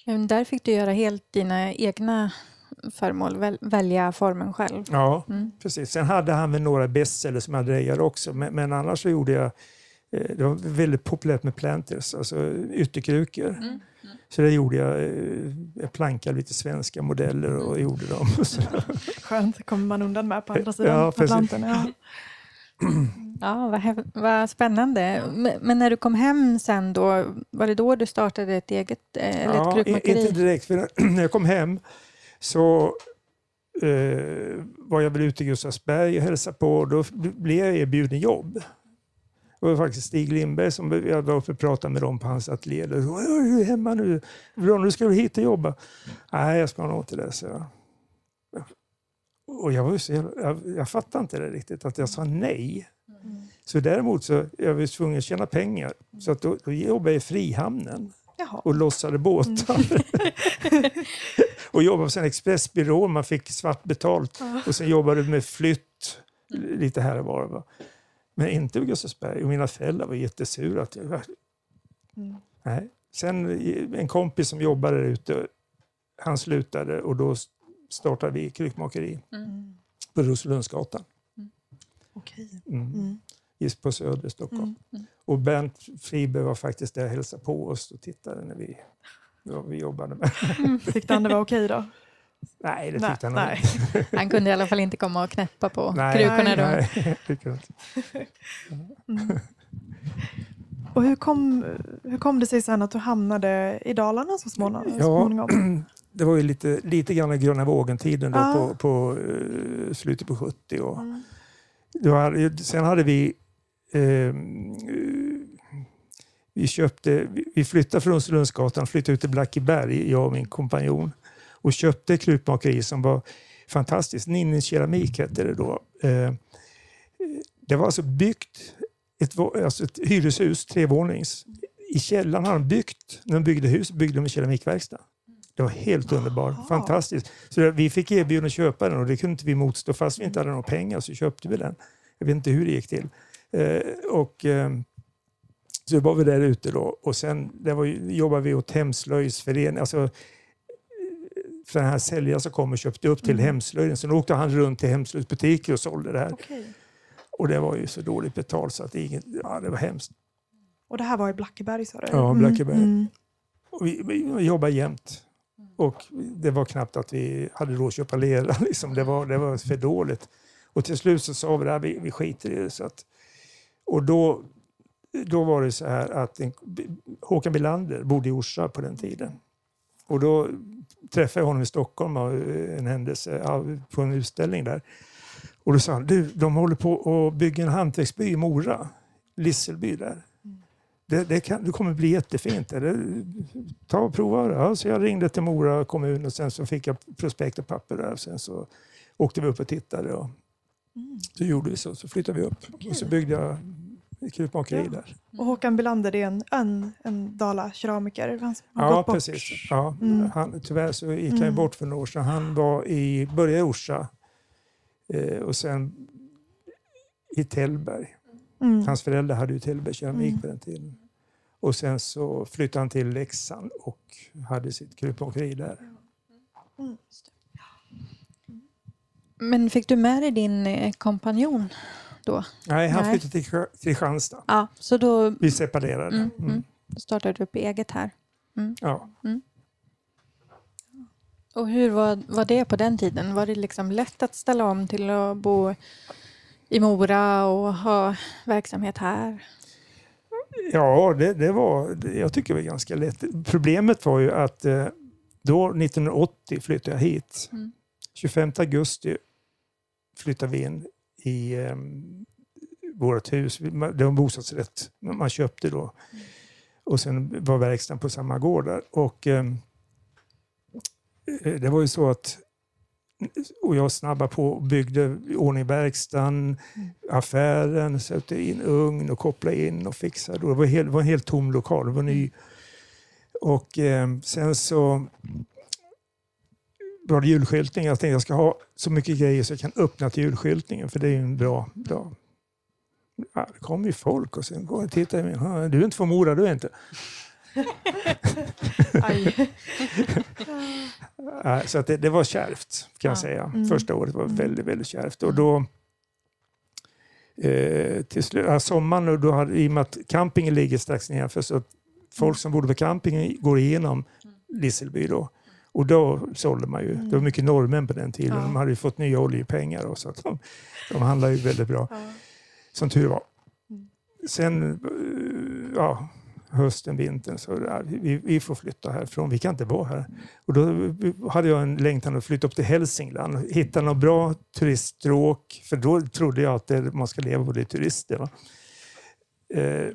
Men där fick du göra helt dina egna föremål, väl, välja formen själv. Ja, mm. precis. Sen hade han väl några bestsellers som jag drejade också, men, men annars så gjorde jag Eh, det var väldigt populärt med planters, alltså ytterkrukor. Mm. Mm. Så det gjorde jag. Eh, jag plankade lite svenska modeller och gjorde dem. [LAUGHS] Skönt, kommer man undan med på andra sidan ja, Atlanten. Ja. [CLEARS THROAT] Ja, vad, vad spännande. Men när du kom hem sen då, var det då du startade ett eget eh, eller ja, ett krukmakeri? Inte direkt, för [CLEARS THROAT] när jag kom hem så eh, var jag väl ute i Gustavsberg och hälsade på och då blev jag erbjuden jobb. Det var faktiskt Stig Lindberg som jag var uppe och pratade med dem på hans ateljé. Du är hemma nu. Nu ska du hit och jobba. Nej, jag ska nog till det, så jag. Och jag, var så, jag, jag fattade inte det riktigt, att jag sa nej. Mm. Så däremot så jag var tvungen att tjäna pengar. Så att då, då jobbade jag i Frihamnen Jaha. och lossade båtar. Mm. [LAUGHS] och jobbade på en expressbyrå, man fick svart betalt. Ja. Och sen jobbade med flytt lite här och var. Men inte vid Gustavsberg. Och mina föräldrar var jättesura. Att jag, mm. nej. Sen en kompis som jobbade där ute, han slutade och då startade vi krukmakeri mm. på Roselundsgatan. Mm. Okej. Mm. Mm. Just på Söder, Stockholm. Mm. mm. Och Bernt Friberg var faktiskt där och hälsade på oss och tittade när vi, vi jobbade med. Mm. Tyckte han det var okej då? Nej, det tyckte nej, han nej. [LAUGHS] Han kunde i alla fall inte komma och knäppa på nej, krukorna då. Nej, [LAUGHS] mm. Och hur kom, hur kom det sig sen att du hamnade i Dalarna så småningom? Ja, [CLEARS THROAT] det var ju lite, lite grann gröna vågen-tiden ah. på, på uh, slutet på 70. Och mm. var, sen hade vi uh, vi, köpte, vi flyttade från Lundsgatan, flyttade ut till Blackeberg, jag och min kompanjon och köpte ett krukmakeri som var fantastiskt. Ninnis keramik hette det då. Eh, det var alltså byggt ett, alltså ett hyreshus, trevånings. I källaren hade de byggt, när de byggde hus, byggde de en keramikverkstad. Det var helt underbart, fantastiskt. Så vi fick erbjudande att köpa den och det kunde inte vi motstå. Fast vi inte hade några pengar så köpte vi den. Jag vet inte hur det gick till. Eh, och, eh, så var vi där ute då och sen där var, jobbade vi åt Hemslöjdsföreningen. Alltså, för den här säljaren som kom och köpte upp till mm. hemslöjden. Sen åkte han runt till hemslöjdsbutiker och sålde det här. Okay. Och det var ju så dåligt betalt så att det, inget, ja, det var hemskt. Och det här var i Blackeberg sa du? Ja, Blackeberg. Mm. mm. Och vi, vi jobbade jämt. Och det var knappt att vi hade råd att köpa lera. [LAUGHS] Liksom. Det, var, det var för dåligt. Och till slut så sa vi att vi, vi skiter i det. Så att, och då då var det så här att en, Håkan Bilander bodde i Orsa på den tiden. Och då träffade jag honom i Stockholm av en händelse på en utställning där. Och då sa han, du, de håller på att bygga en hantverksby i Mora, Lisselby där. Det, det, kan, det kommer bli jättefint. Det, ta och prova det. Ja, så jag ringde till Mora kommun och sen så fick jag prospekt och papper där. Sen så åkte vi upp och tittade. Och mm. Så gjorde vi så, så flyttade vi upp. Okay. Och så byggde jag krukmakeri ja. där. Och Håkan Belander är en, en, en Dala-keramiker? Ja, precis. Ja, mm. han, tyvärr så gick han mm. bort för några år sedan. Han var i, började i Orsa eh, och sen i Tällberg. Mm. Hans föräldrar hade ju Tällberg keramik mm. på den tiden. Och sen så flyttade han till Leksand och hade sitt krukmakeri där. Mm. Men fick du med dig din eh, kompanjon då? Nej, han flyttade till Kristianstad. Ja, så då... Vi separerade. Mm, mm. Då startade du upp eget här. Mm. Ja. Mm. Och hur var, var det på den tiden? Var det liksom lätt att ställa om till att bo i Mora och ha verksamhet här? Ja, det, det var, jag tycker det var ganska lätt. Problemet var ju att eh, då 1980 flyttade jag hit. Mm. 25 augusti flyttade vi in i eh, vårt hus. Det var en bostadsrätt man köpte då. Mm. Och sen var verkstaden på samma gård där. Och, ehm, eh, det var ju så att och jag snabbade på och byggde i ordning verkstaden, mm. affären, satte in ugn och kopplade in och fixade. Det var, helt, det var en helt tom lokal, det var ny. Mm. Och eh, sen så det julskyltning. Jag tänkte jag ska ha så mycket grejer så jag kan öppna till julskyltningen för det är ju en bra dag. Ja, det kom ju folk och sen går och tittar. Du är inte från Mora, du är inte. [LAUGHS] så att det, det, var kärvt kan jag säga. Mm. Första året var mm. väldigt, väldigt kärvt. Och då, eh, till slut, sommaren, då hade, i och med att campingen ligger strax nedanför, så att folk som bodde på campingen går igenom Lisselby då. Och då sålde man ju. Det var mm. mycket norrmän på den tiden. Ja. De hade ju fått nya oljepengar och så de, de handlade ju väldigt bra. Ja. Som tur var. Mm. Sen, eh, ja, hösten, vintern, så där, vi, vi, får flytta härifrån, vi kan inte vara här. Och då hade jag en längtan att flytta upp till Hälsingland och hitta något bra turiststråk, för då trodde jag att det, man ska leva på det turister. Eh,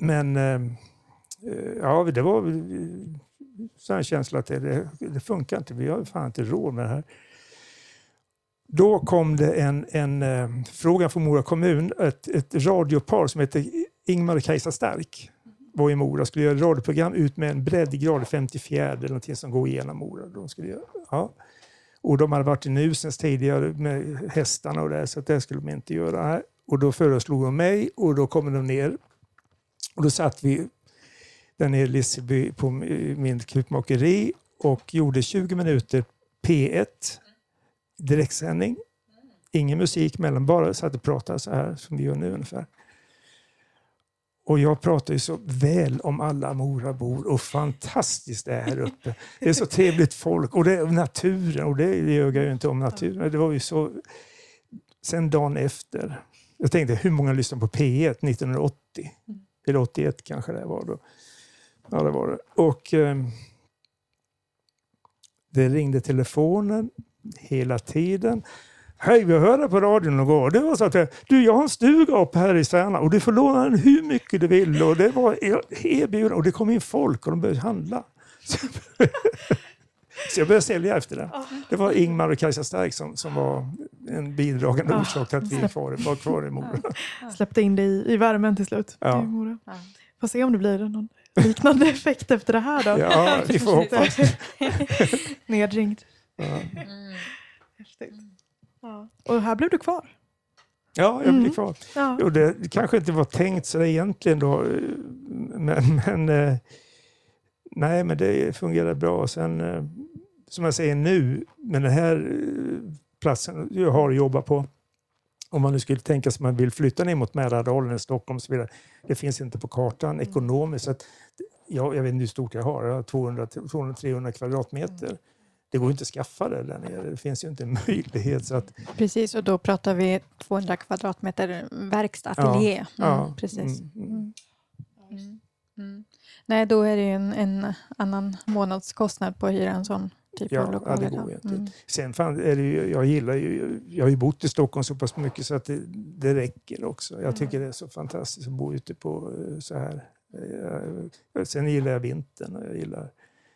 men eh, ja, det var så en känsla att det, det, funkar inte, vi har fan inte råd med det här. Då kom det en, en eh, fråga från Mora kommun, ett, ett radiopar som heter Ingmar och Kajsa Stark var i Mora och skulle göra ett radioprogram ut med en breddgrad 54 eller någonting som går igenom Mora. De skulle göra, ja. Och de hade varit i Nusens tidigare med hästarna och det, så det skulle de inte göra. Och då föreslog de mig och då kom de ner. Och då satt vi där nere i Lisseby på min krukmakeri och gjorde 20 minuter P1 direktsändning. Ingen musik mellan, bara satt och pratade så här som vi gör nu ungefär. Och jag pratar ju så väl om alla Morabor och fantastiskt det är här uppe. Det är så trevligt folk och det är naturen och det ljög jag ju inte om naturen. Det var ju så... Sen dagen efter. Jag tänkte hur många lyssnade på P1 1980? Eller 81 kanske det var då. Ja, det var det. Och eh, det ringde telefonen hela tiden. Hej, vi hörde på radion igår. Det var så att du, jag har en stuga uppe här i Särna och du får låna den hur mycket du vill. Och det var erbjudande och det kom in folk och de började handla. Så jag började sälja efter det. Det var Ingmar och Kajsa Stark som, som var en bidragande orsak till att vi var kvar i Mora. Släppte in dig i, i värmen till slut. Ja. Mora. Får se om det blir någon liknande effekt efter det här då. Ja, vi får hoppas. [LAUGHS] Nedringd. Ja. Mm. Ja. Och här blev du kvar? Ja, jag blev mm. kvar. Ja. Jo, det kanske inte var tänkt så egentligen då, men, men eh, nej, men det fungerade bra. Sen, eh, som jag säger nu, med den här eh, platsen jag har jobbat på, om man nu skulle tänka sig att man vill flytta ner mot Mälardalen, Stockholm och så vidare. Det finns inte på kartan mm. ekonomiskt. Så att, ja, jag vet inte hur stort jag har, jag har 200-300 kvadratmeter. det går inte att skaffa det där nere. Det finns ju inte en möjlighet. Så att, Precis, och då pratar vi 200 kvadratmeter verkstad, ateljé. Mm, ja, precis. mm, mm. Mm. Mm. Nej, då är det ju en, en annan månadskostnad på att hyra en sån typ Ja, av ja, lokaler. det går ju inte. Mm. Sen fan, är det ju, jag gillar ju, jag har ju bott i Stockholm så pass mycket så att det, det räcker också. Jag tycker det är så fantastiskt att bo ute på eh, så här. Eh, Sen gillar jag vintern och jag gillar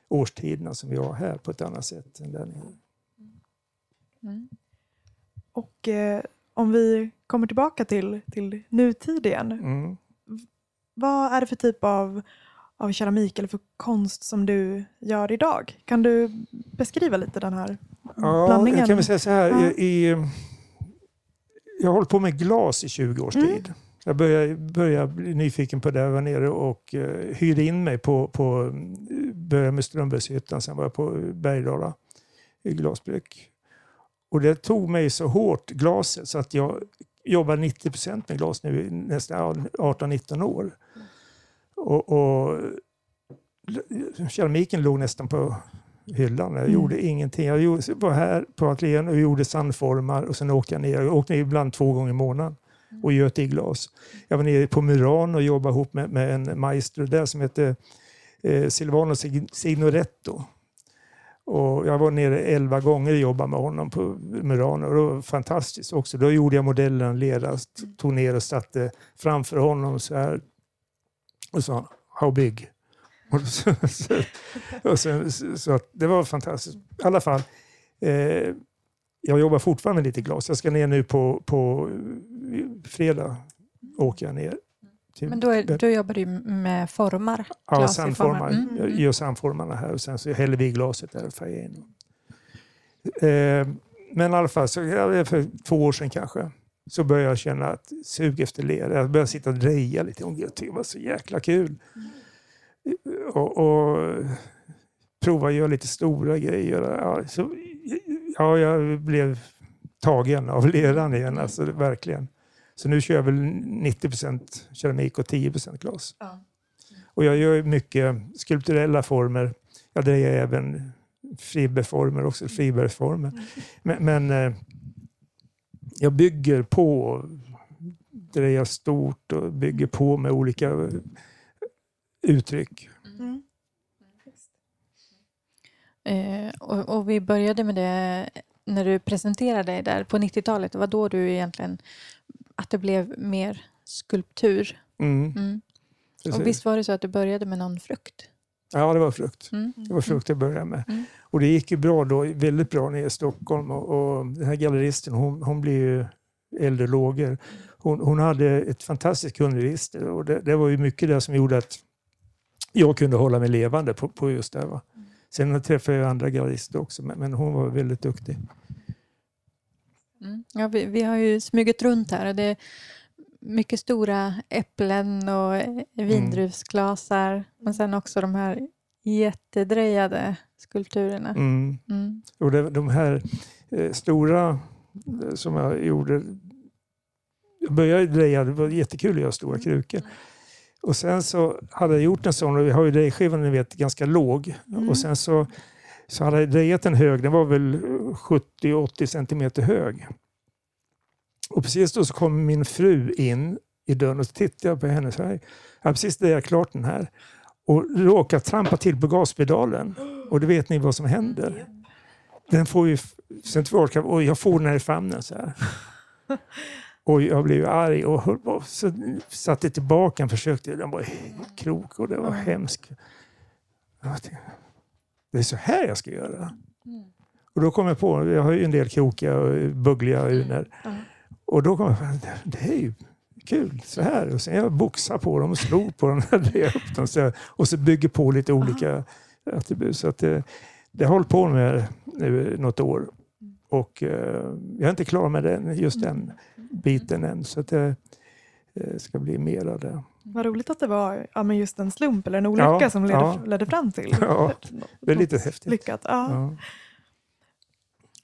årstiderna som vi har här på ett annat sätt än där nere. Mm. Och eh, om vi kommer tillbaka till, till nutid igen. Mm. Vad är det för typ av, av keramik eller för konst som du gör idag? Kan du beskriva lite den här Ja, blandningen? jag kan väl säga så här. Ja. I, jag har hållit på med glas i 20 års Mm. tid. Jag började, började bli nyfiken på det. Jag var nere och uh, hyrde in mig på, på började med Strömbergshyttan, sen var jag på Bergdala i glasbruk. Och det tog mig så hårt, glaset, så att jag jobbar 90 procent med glas nu i nästan 18-19 år. Och, och keramiken låg nästan på hyllan. Jag Mm. gjorde ingenting. Jag var här på ateljén och gjorde sandformar och sen åkte jag ner. Jag åkte ner ibland två gånger i månaden och göt i glas. Jag var nere på Muran och jobbade ihop med, med en maestro där som hette eh, Silvano Sig- Signoretto. Och jag var nere elva gånger och jobbade med honom på Murano och det var fantastiskt också. Då gjorde jag modellen lera, tog ner och satte framför honom så här. Och sa how big? Och så, så, och så, så det var fantastiskt. I alla fall, eh, jag jobbar fortfarande lite glas. Jag ska ner nu på, på eh, fredag. Åker jag ner. till- Men då, är, då jobbar du med formar? Ja, sandformar. formar. Mm, Jag mm. gör sandformarna här och sen så häller vi i glaset där och färgar in. Eh, men i alla fall, så, för två år sedan kanske, så började jag känna att sug efter lera. Jag började sitta och dreja lite. Och jag tyckte det var så jäkla kul. Och, och prova att göra lite stora grejer. Ja, så, ja, jag blev tagen av [LAUGHS] leran igen, alltså, verkligen. Så nu kör jag väl 90% keramik och 10 glas. Ja. Och jag gör mycket skulpturella former. Jag drejar även fiberformer också, fiberformer. Men, men eh, jag bygger på, drejar stort och bygger på med olika uttryck. Mm. Eh, och, och vi började med det när du presenterade dig där på 90-talet. Det var då du egentligen, att det blev mer skulptur. Mm, Mm. Och visst var det så att du började med någon frukt? Ja, det var frukt. Mm. Det var frukt jag började med. Mm. Och det gick ju bra då, väldigt bra nere i Stockholm. Och, och den här galleristen, hon, hon blev ju äldre lågor. Hon, hon hade ett fantastiskt kundregister och det, det var ju mycket det som gjorde att jag kunde hålla mig levande på, på just det. Va? Sen träffade jag andra gallerister också, men, men hon var väldigt duktig. Mm. Ja, vi, vi har ju smugit runt här och det är mycket stora äpplen och vindruvsglasar. Men sen också de här jättedrejade skulpturerna. Mm. Mm. Och det, de här eh, stora eh, som jag gjorde. Jag började dreja, det var jättekul att göra stora krukor. Och sen så hade jag gjort en sån, och vi har ju drejskivan ni vet ganska låg. Mm. Och sen så, så hade jag drejat en hög, den var väl 70-80 centimeter hög. Och precis då så kom min fru in i dörren och så tittade jag på henne så här. Jag har precis drejat klart den här. Och råkade trampa till på gaspedalen. Och då vet ni vad som händer. Den får ju centralkraft och jag får den här i famnen så här. [LAUGHS] Och jag blev arg och, höll på, så satte tillbaka den, försökte, den var krok och det var hemskt. Jag Det är så här jag ska göra. Och då kom jag på, jag har ju en del krokiga och buggliga uner. Ja. Och då kom jag på, det- är ju kul så här. Och sen jag boxar på dem och slog på dem [LAUGHS] och drev upp dem. Så, och så bygger på lite olika attribut. Så att det, det har jag hållit på med nu något år. Och eh, jag är inte klar med den, just den biten än. Så att det eh, ska bli mer av det. Vad roligt att det var ja, men just en slump eller en olycka Ja, som ledde, ja. ledde fram till [LAUGHS] Ja, det är lite häftigt. lyckat. Ja. Ja.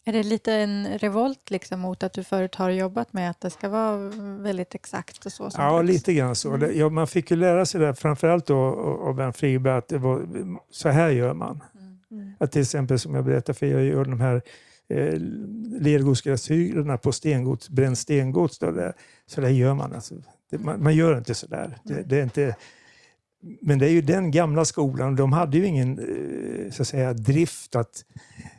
Är det lite en revolt liksom mot att du förut har jobbat med att det ska vara väldigt exakt och så? som Ja, lite grann så. Det, ja, man fick ju lära sig det, framförallt då av Bernt Friberg, att det var, så här gör man. Mm. Mm. Att till exempel som jag berättade för er, jag gör de här eh, på stengods, bränd stengods. Då, det, så där gör man. Alltså. Det, man, man gör inte så där. Det, det är inte, men det är ju den gamla skolan. De hade ju ingen eh, så att säga, drift att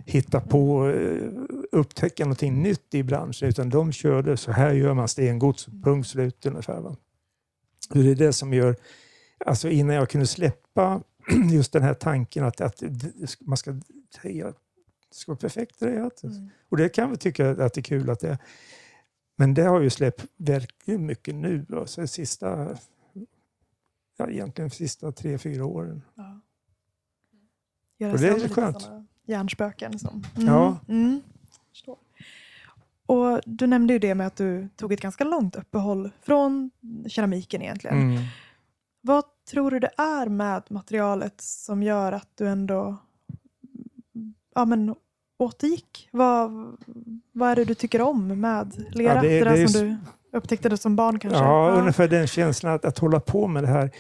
hitta på, eh, upptäcka någonting nytt i branschen. Utan de körde så här gör man stengods, punkt slut ungefär. Va? Det är det som gör, alltså innan jag kunde släppa [CLEARS THROAT] just den här tanken att, att man ska det ska vara perfekt drejat. Mm. Och det kan vi tycka att det är kul att det är. Men det har ju släppt verkligen mycket nu. Alltså sista, ja, egentligen sista tre, fyra åren. Ja. Göra Och det är skönt. Hjärnspöken. Som. Mm. Ja. Mm. Och du nämnde ju det med att du tog ett ganska långt uppehåll från keramiken egentligen. Mm. Vad tror du det är med materialet som gör att du ändå ja, men, återgick? Vad, vad är det du tycker om med lera? Ja, det det, är- där det som du upptäckte det som barn kanske? Ja, ungefär den känslan att, att hålla på med det här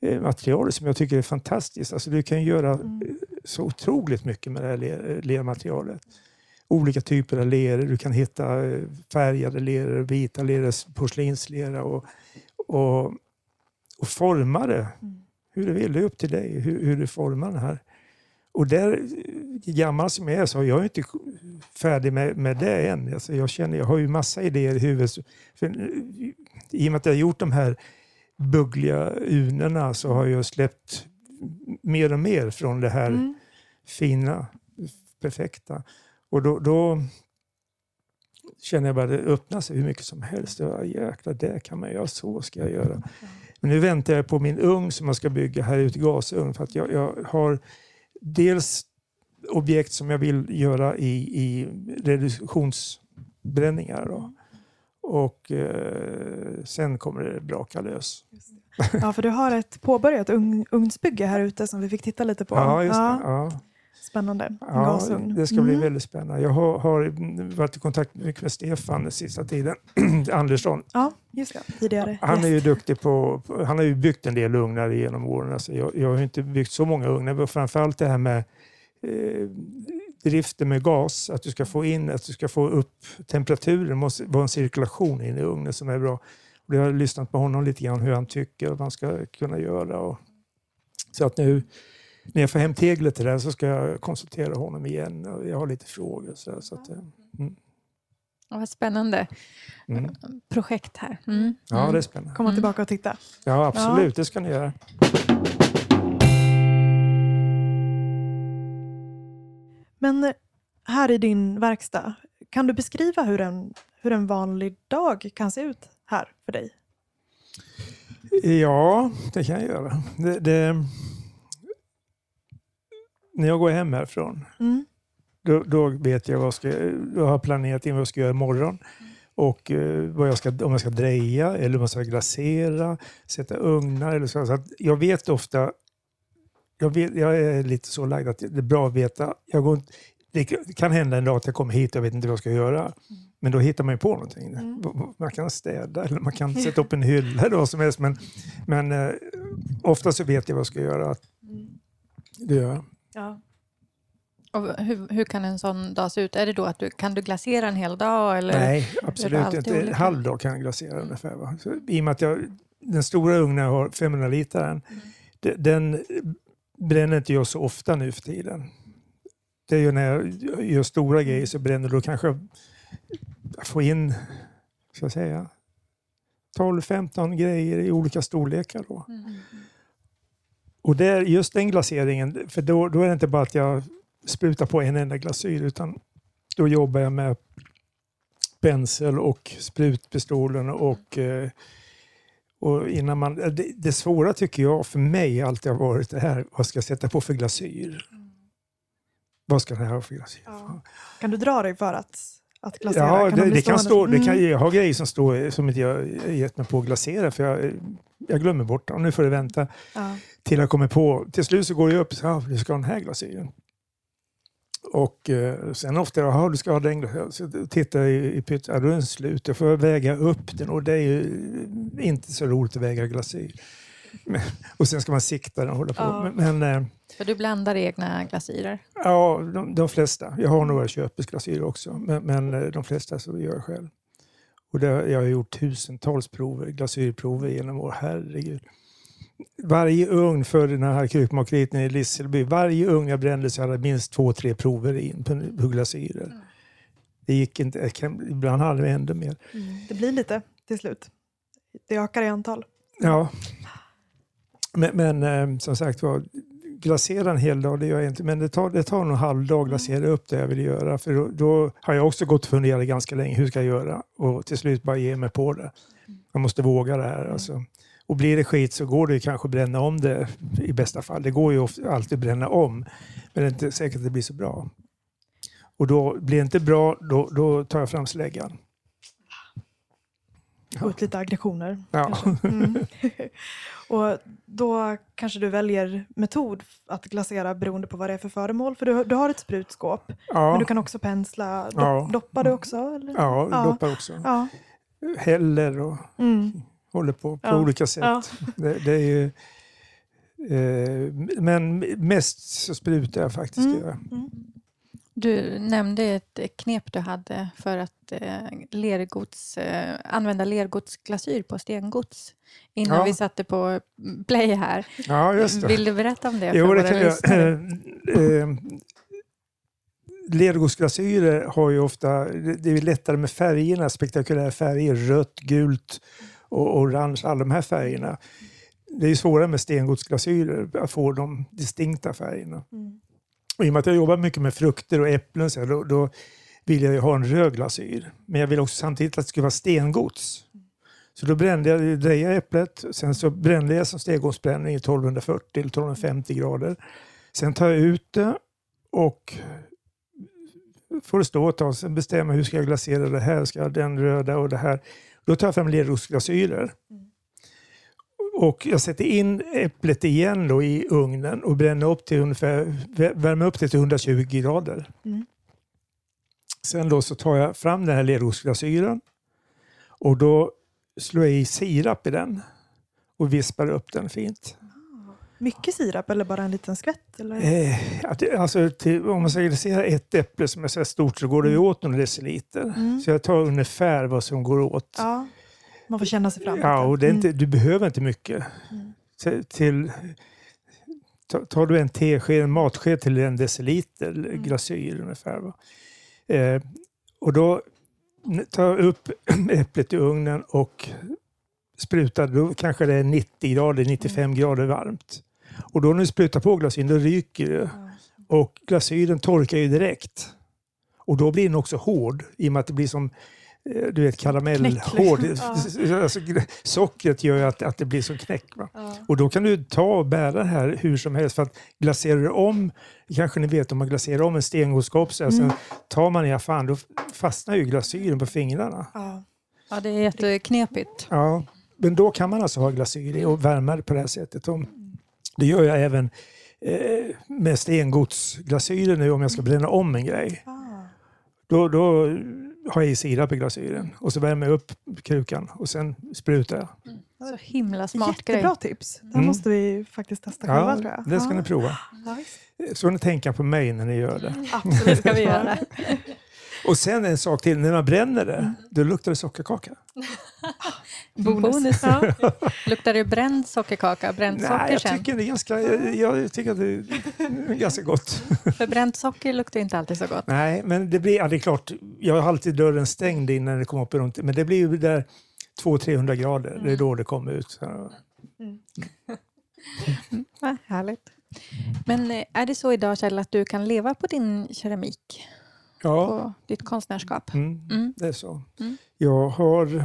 eh, materialet som jag tycker är fantastiskt. Alltså du kan göra Mm. eh, så otroligt mycket med det här le- lermaterialet. Olika typer av leror. Du kan hitta eh, färgade leror, vita leror, porslinslera och, och, och forma det Mm. hur du vill. Det är upp till dig hur, hur du formar det här. Och där, gammal som jag är, så är jag inte färdig med, med det än. Alltså jag, känner, jag har ju massa idéer i huvudet. För, I och med att jag har gjort de här buggliga unerna så har jag släppt mer och mer från det här Mm. fina, perfekta. Och då, då känner jag bara att det öppnar sig hur mycket som helst. Ja, jäklar, det kan man göra, så ska jag göra. Men nu väntar jag på min ugn som jag ska bygga här ute gasugn. För att jag, jag har dels objekt som jag vill göra i, i reduktionsbränningar. Då. Och eh, sen kommer det braka lös. Ja, för du har ett påbörjat ugn, ugnsbygge här ute som vi fick titta lite på. Ja, just det. Ja. Spännande. Ja, gasugn. det ska bli Mm. väldigt spännande. Jag har, har varit i kontakt mycket med Stefan den sista tiden. [CLEARS THROAT] Andersson. Ja, just det. Tidigare. Han är ju duktig på, på- han har ju byggt en del ugnar genom åren. Alltså jag, jag har inte byggt så många ugnar, men framförallt det här med eh, driften med gas, att du ska få in, att du ska få upp temperaturen, det måste vara en cirkulation in i ugnen som är bra. Och jag har lyssnat på honom lite grann hur han tycker att man ska kunna göra. Och, så att nu när jag får hem teglet till här så ska jag konsultera honom igen. Och jag har lite frågor. Så, så att, eh, mm, Ja, vad spännande mm. projekt här. Mm. Ja, Mm. det är spännande. Komma Mm. tillbaka och titta. Ja, absolut. Det ska ni göra. Men här i din verkstad, kan du beskriva hur en, hur en vanlig dag kan se ut här för dig? Ja, det kan jag göra. Det, det, när jag går hem härifrån, Mm. då, då vet jag vad jag ska, jag har planerat in vad jag ska göra imorgon. Och eh, vad jag ska, om jag ska dreja eller om jag ska glasera, sätta ugnar. Eller så. Så jag vet ofta, jag, vet, jag är lite så lagd att det är bra att veta. Jag går, det kan hända en dag att jag kommer hit och jag vet inte vad jag ska göra. Men då hittar man ju på någonting. Mm. Man kan städa eller man kan sätta upp en hylla eller vad som helst. Men, men eh, ofta så vet jag vad jag ska göra. Det gör jag. Ja. Och hur, hur kan en sån dag se ut? Är det då att du kan du glasera en hel dag? Eller? Nej, absolut inte. En halv dag kan jag glasera ungefär. Va? Så, I och med att jag, den stora ugnen har, 500 liter, den, den bränner inte jag så ofta nu för tiden. Det är ju när jag gör stora grejer så bränner då kanske jag får in, ska jag säga, 12-15 grejer i olika storlekar. Då. Mm. Och det är just den glaseringen, för då, då är det inte bara att jag sprutar på en enda glasyr utan då jobbar jag med pensel och sprutpistolen och, eh, och innan man, det, det svåra tycker jag för mig alltid har varit det här, vad ska jag sätta på för glasyr? Vad ska det här ha för glasyr? Ja. Kan du dra dig för att, att glasera? Ja, Kan de det, det kan stå, det kan, Mm. jag har grejer som, står, som inte jag gett mig på att glasera för jag, jag glömmer bort dem. Nu får det vänta Ja. till jag kommer på. Till slut så går det upp och säger, ja, du ska ha den här glasyren. Och eh, sen ofta, jaha du ska ha den glasyren. Så tittar jag i, i pytt, ja, då är den slut. Jag får väga upp den och det är ju inte så roligt att väga glasyr. Men- och sen ska man sikta den och hålla på. Ja. Men, men eh, För du blandar egna glasyrer. ja, de, de flesta. Jag har några köpesglasyrer också, men, men eh, de flesta så gör jag själv. Och det, jag har gjort tusentals prover, glasyrprover genom år. Herregud. Varje ugn för den här krukmakeriet i Lisselby, varje ugn jag brände så hade jag minst två, tre prover in på, på glasyrer. Det gick inte, kan, ibland hade vi ändå mer. Det blir lite till slut. Det ökar i antal. Ja. Men, men eh, som sagt var, glasera en hel dag, det gör jag inte. Men det tar, det tar en halv dag att glasera upp det jag vill göra. För då, då har jag också gått och funderat ganska länge, hur ska jag göra? Och till slut bara ge mig på det. Jag måste våga det här. Alltså. Och blir det skit så går det kanske att bränna om det i bästa fall. Det går ju ofta, alltid att bränna om. Men det är inte säkert att det blir så bra. Och då blir det inte bra, då, då tar jag fram släggan. Få ut lite aggressioner. Ja. Mm. [LAUGHS] [LAUGHS] och då kanske du väljer metod att glasera beroende på vad det är för föremål. För du, du har ett sprutskåp, men Ja, du kan också pensla. Dopp, Ja. Doppar du också? Eller? ja, Ja. doppar också. Ja. Häller och Mm. håller på på olika sätt. Det, det är ju, eh, men mest så sprutar jag faktiskt. Mm. jag. Mm. Du nämnde ett knep du hade för att eh, lergods, eh, använda lergodsglasyr på stengods innan Ja. vi satte på play här. Ja, just det. Vill du berätta om det för Jo, det våra kan jag. lyssnare? Eh, Lergodsglasyrer har ju ofta, det är lättare med färgerna, spektakulära färger, rött, gult och orange, alla de här färgerna. Det är svårare med stengodsglasyrer att få de distinkta färgerna. Mm. Och I och med att jag jobbar mycket med frukter och äpplen så här, då, då vill jag ju ha en röd glasyr. Men jag vill också samtidigt att det ska vara stengods. Så då brände jag, drejade jag äpplet, sen så brände jag som stengodsbränning i 1240 eller 1250 grader. Sen tar jag ut det och får det stå ett tag. Sen bestämmer jag hur ska jag glasera det här, ska jag ha den röda och det här. Då tar jag fram lerrosglasyrer. Mm. Och jag sätter in äpplet igen då i ugnen och bränner upp till ungefär, värmer upp det till 120 grader. Mm. Sen då så tar jag fram den här lerrosglasyren och då slår jag i sirap i den och vispar upp den fint. Mycket sirap eller bara en liten skvätt? Eller? Eh, att alltså, till, om man glasera ett äpple som är så här stort så går det ju åt några deciliter. Mm. Så jag tar ungefär vad som går åt. Ja, man får känna sig fram. Ja, och det är inte, Mm. du behöver inte mycket. Mm. Till, till, ta- tar du en tesked, en matsked till en deciliter Mm. glasyr ungefär. Va? Eh, och då tar jag upp [CLEARS THROAT] äpplet i ugnen och sprutar. Då kanske det är 90 grader, 95 Mm. grader varmt. Och då när du sprutar på glasyren, då ryker det. Och glasyren torkar ju direkt. Och då blir den också hård i och med att det blir som du vet, karamellhård. Liksom. [LAUGHS] alltså, gr- sockret gör ju att, att det blir som knäck. Ja. Och då kan du ta och bära det här hur som helst. För att glaserar du om, kanske ni vet om man glaserar om en stengodskopp så här, Mm. sen tar man i fan då fastnar ju glasyren på fingrarna. Ja. Ja, det är jätteknepigt. Ja, men då kan man alltså ha glasyr i och värma det på det här sättet. Om, det gör jag även eh, med stengodsglasyren nu om jag ska bränna om en grej. Ah. Då, då har jag i sirap i glasyren och så värmer jag upp krukan och sen sprutar jag. Så himla smart grej. Jättebra tips. Det Mm. måste vi faktiskt testa själva Ja, tror jag. det ska ja. ni prova. Ja. Så ni tänka på mig när ni gör det. Absolut. Det ska vi göra. [LAUGHS] Och sen en sak till, när man bränner det, då luktar det sockerkaka. [LAUGHS] Bonus. Ja. [LAUGHS] Luktar det bränd sockerkaka? Bränt socker Nej, jag sen? tycker det är ganska, jag, jag tycker att det är ganska gott. [LAUGHS] För bränt socker luktar inte alltid så gott. Nej, men det blir, ja, det är klart, jag har alltid dörren stängd innan det kommer upp runt, men det blir ju där 200-300 grader, det är då det kommer ut. Så, Ja, härligt. Men eh, är det så idag Kjell att du kan leva på din keramik? Ja, På ditt konstnärskap? mm, Mm. det är så. Mm. Jag har,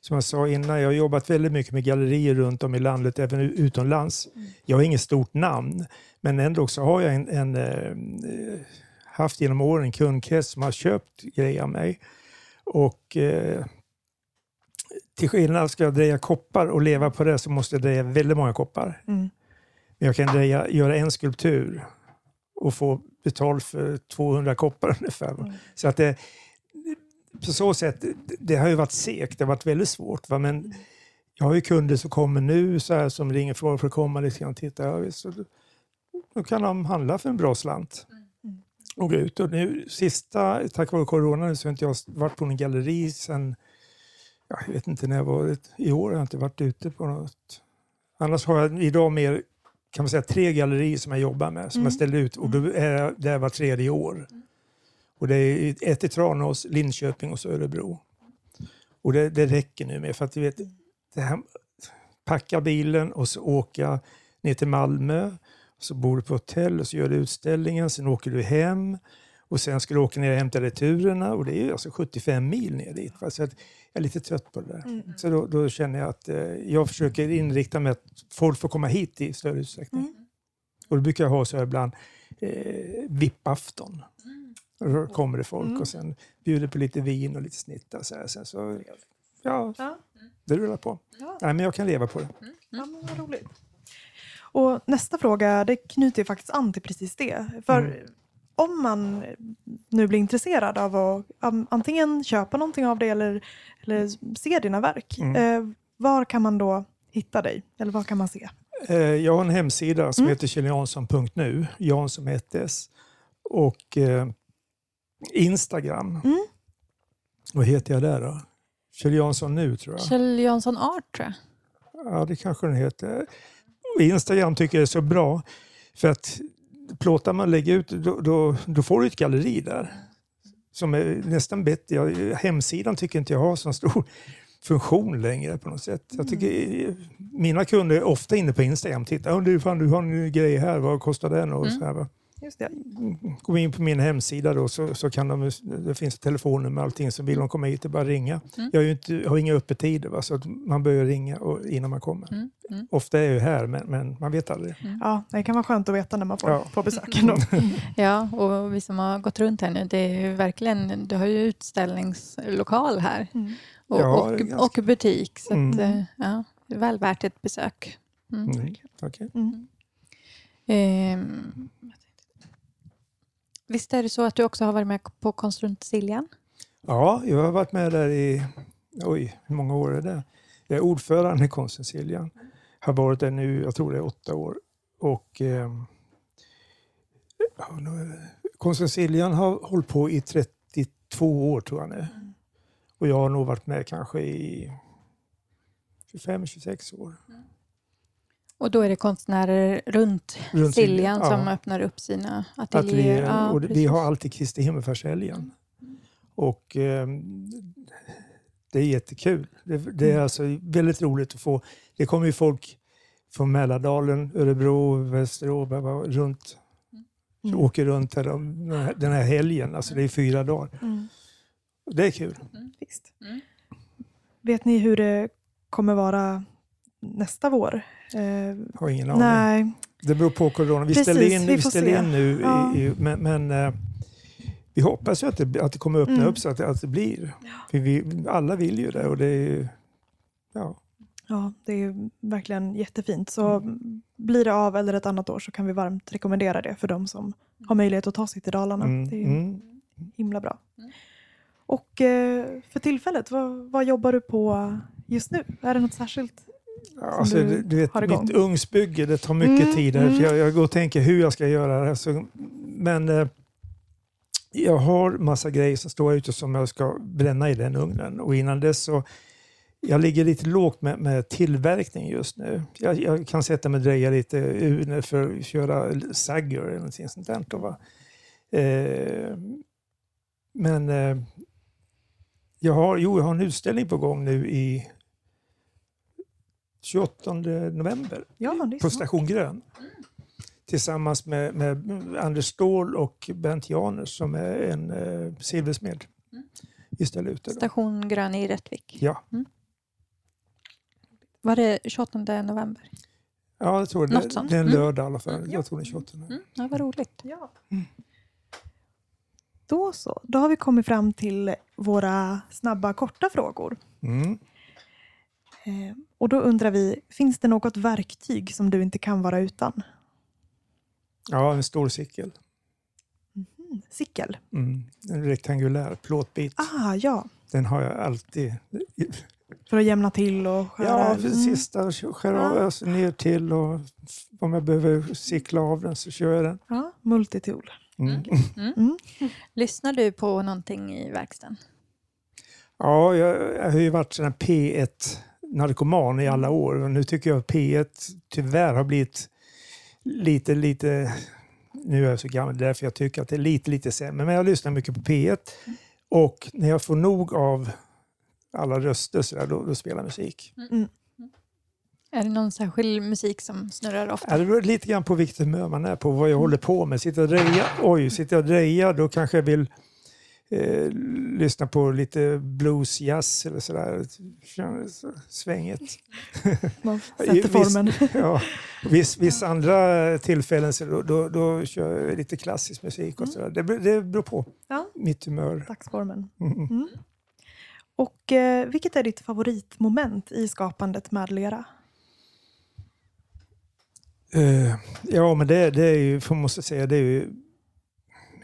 som jag sa innan, jag har jobbat väldigt mycket med gallerier runt om i landet, även utomlands. Mm. Jag har inget stort namn, men ändå så har jag en, en, eh, haft genom åren en kundkrets som har köpt grejer av mig. Och eh, till skillnad ska jag dreja koppar och leva på det så måste jag dreja väldigt många koppar. Mm. Men jag kan dreja, göra en skulptur och få betalt för 200 koppar ungefär. Mm. Så att det, på så sätt, det, har ju varit segt, det har varit väldigt svårt. Va? Men jag har ju kunder som kommer nu så här, som ringer för att komma lite grann och titta. Ja, visst, så då, kan de handla för en bra slant Mm. och gå ut. Och nu, sista, tack vare corona, så har inte jag varit på någon galleri sen, ja, jag vet inte när jag var, i år har jag inte varit ute på något. Annars har jag idag mer, kan man säga, tre gallerier som jag jobbar med, som Mm. jag ställer ut och då är jag där var tredje år. Och det är ett i Tranås, Linköping och så Örebro. Och det, det räcker nu med för att du vet, det här, packa bilen och så åka ner till Malmö. Så bor du på hotell och så gör du utställningen, sen åker du hem och sen ska du åka ner och hämta returerna och det är ju alltså 75 mil ner dit. va. Så jag är lite trött på det där. Mm. Så då, då känner jag att eh, jag försöker inrikta mig att folk får komma hit i större utsträckning. Mm. Och då brukar jag ha så här ibland eh, VIP-afton. Och Då kommer det folk Mm. och sen bjuder på lite vin och lite snittar. Så här. Sen så, ja, Ja. det rullar på. Ja. Nej, men jag kan leva på det. Ja, men vad roligt. Och nästa fråga det knyter faktiskt an till precis det. För Mm. Om man nu blir intresserad av att antingen köpa någonting av dig eller, eller se dina verk, Mm. eh, var kan man då hitta dig? Eller vad kan man se? Eh, Jag har en hemsida som Mm. heter kjelljansson.nu, Jansson med ett S. Och eh, Instagram. Mm. Vad heter jag där då? Kjell Jansson nu tror jag. Kjell Jansson Art tror jag. Ja, det kanske den heter. Instagram tycker jag är så bra. För att plåtar man lägger ut, då, då, då får du ett galleri där. Som är nästan bättre. Jag, hemsidan tycker inte jag har så stor funktion längre på något sätt. Jag tycker, mina kunder är ofta inne på Instagram. Titta, du, fan, du har en grej här, vad kostar den? Och Mm. så här, va. Just det. Gå in på min hemsida då, så, så kan de, det finns telefonnummer och allting. Så vill de komma hit, det är bara ringa. Mm. Jag inte, har inga öppettider, va, så att man börjar ringa och, innan man kommer. Mm. Mm. Ofta är jag ju här, men, men man vet aldrig. Ja, det kan vara skönt att veta när man får, Ja. får besök. [LAUGHS] Ja, och vi som har gått runt här nu, det är ju verkligen, du har ju utställningslokal här Mm. och, Ja, och, ganska- och butik. Så Mm. att, eh, ja, det är väl värt ett besök. Mm. Mm. okej. Mm. Visst är det så att du också har varit med på Konstrunt Siljan? Ja, jag har varit med där i, oj, hur många år är det? Jag är ordförande i Konsten Siljan. Har varit där nu, jag tror det är åtta år. Och eh, ja, nu- Konsten Siljan har hållit på i 32 år tror jag nu. Och jag har nog varit med kanske i 25-26 år. Och då är det konstnärer runt, Runt Siljan ja. som öppnar upp sina Ateljéer. Ja, och det- vi precis. har alltid Kristi himmelsfärdshelgen. Och eh, det är jättekul. Det, det Mm. är alltså väldigt roligt att få. Det kommer ju folk från Mälardalen, Örebro, Västerås, runt. Mm. Åker runt här, den här- helgen. Alltså det är fyra dagar. Mm. Det är kul. Visst. Mm. Vet ni hur det kommer vara nästa vår? Eh, Har ingen aning. nej, Det beror på corona. Vi Precis, ställer in, vi vi får ställer se. in nu, Ja. i, men, men eh, vi hoppas ju att det, att det kommer öppna Mm. upp så att, det- att det blir. För vi, alla vill ju det och det är ju, ja. ja, det är verkligen jättefint. Så blir det av eller ett annat år så kan vi varmt rekommendera det för de som har möjlighet att ta sig till Dalarna. Mm, Det är mm. himla bra. Mm. Och eh, för tillfället, vad, vad jobbar du på just nu? Är det något särskilt? Alltså, du du, vet, mitt ugnsbygge, det tar mycket Mm, tid. Här, mm. för jag, jag går och tänker hur jag ska göra det. Så, men eh, jag har massa grejer som står ute som jag ska bränna i den ugnen. Och innan dess så, jag ligger lite lågt med, med tillverkning just nu. Jag, jag kan sätta mig och dreja lite ur för att köra sagger eller någonting sånt där. då, Va? Eh, men eh, jag har, jo, jag har en utställning på gång nu i 28 november Ja, på smart. Station Grön. Tillsammans med, med Anders Ståhl och Bernt Janers som är en eh, silversmed. Det. då. Station Grön i Rättvik. Ja, Var det 28 november? ja, jag tror det. Något sånt. Det är en Mm. lördag i alla fall. Mm, ja. Jag tror det är 28. Mm, ja, vad roligt. Ja. Då så, då har vi kommit fram till våra snabba korta frågor. Mm. Eh, och då undrar vi, finns det något verktyg som du inte kan vara utan? Ja, en stor cykel. Mm, cykel? Mm, en rektangulär plåtbit. Ah, ja. Den har jag alltid. För att jämna till och skära? Ja, precis. Mm. Skär av öser alltså ner till och om jag behöver cykla av den så kör jag den. Ja, multitool. Mm. Mm. mm. mm. Lyssnar du på någonting i verkstaden? Ja, jag, jag har ju varit sån P1 narkoman i alla år och nu tycker jag att P1 tyvärr har blivit lite, lite, nu är jag så gammal, därför jag tycker att det är lite, lite sämre. Men jag lyssnar mycket på P1 och när jag får nog av alla röster så där, då, då spelar jag musik. Mm. mm. Är det någon särskild musik som snurrar ofta? Det beror lite grann på vilket humör man är på, vad jag håller på med. Sitter jag och drejar, oj, sitter jag och drejar, då kanske jag vill eh, lyssna på lite blues, jazz eller sådär. Känns Svängigt. Man [LAUGHS] sätter viss- formen. [LAUGHS] Ja. Viss, vissa andra tillfällen så då, då, då kör jag lite klassisk musik och sådär. Det, det beror på Ja. mitt humör. Dagsformen. Mm. Och eh, vilket är ditt favoritmoment i skapandet med lera? Eh, ja, men det, det är ju, får man måste säga, det är ju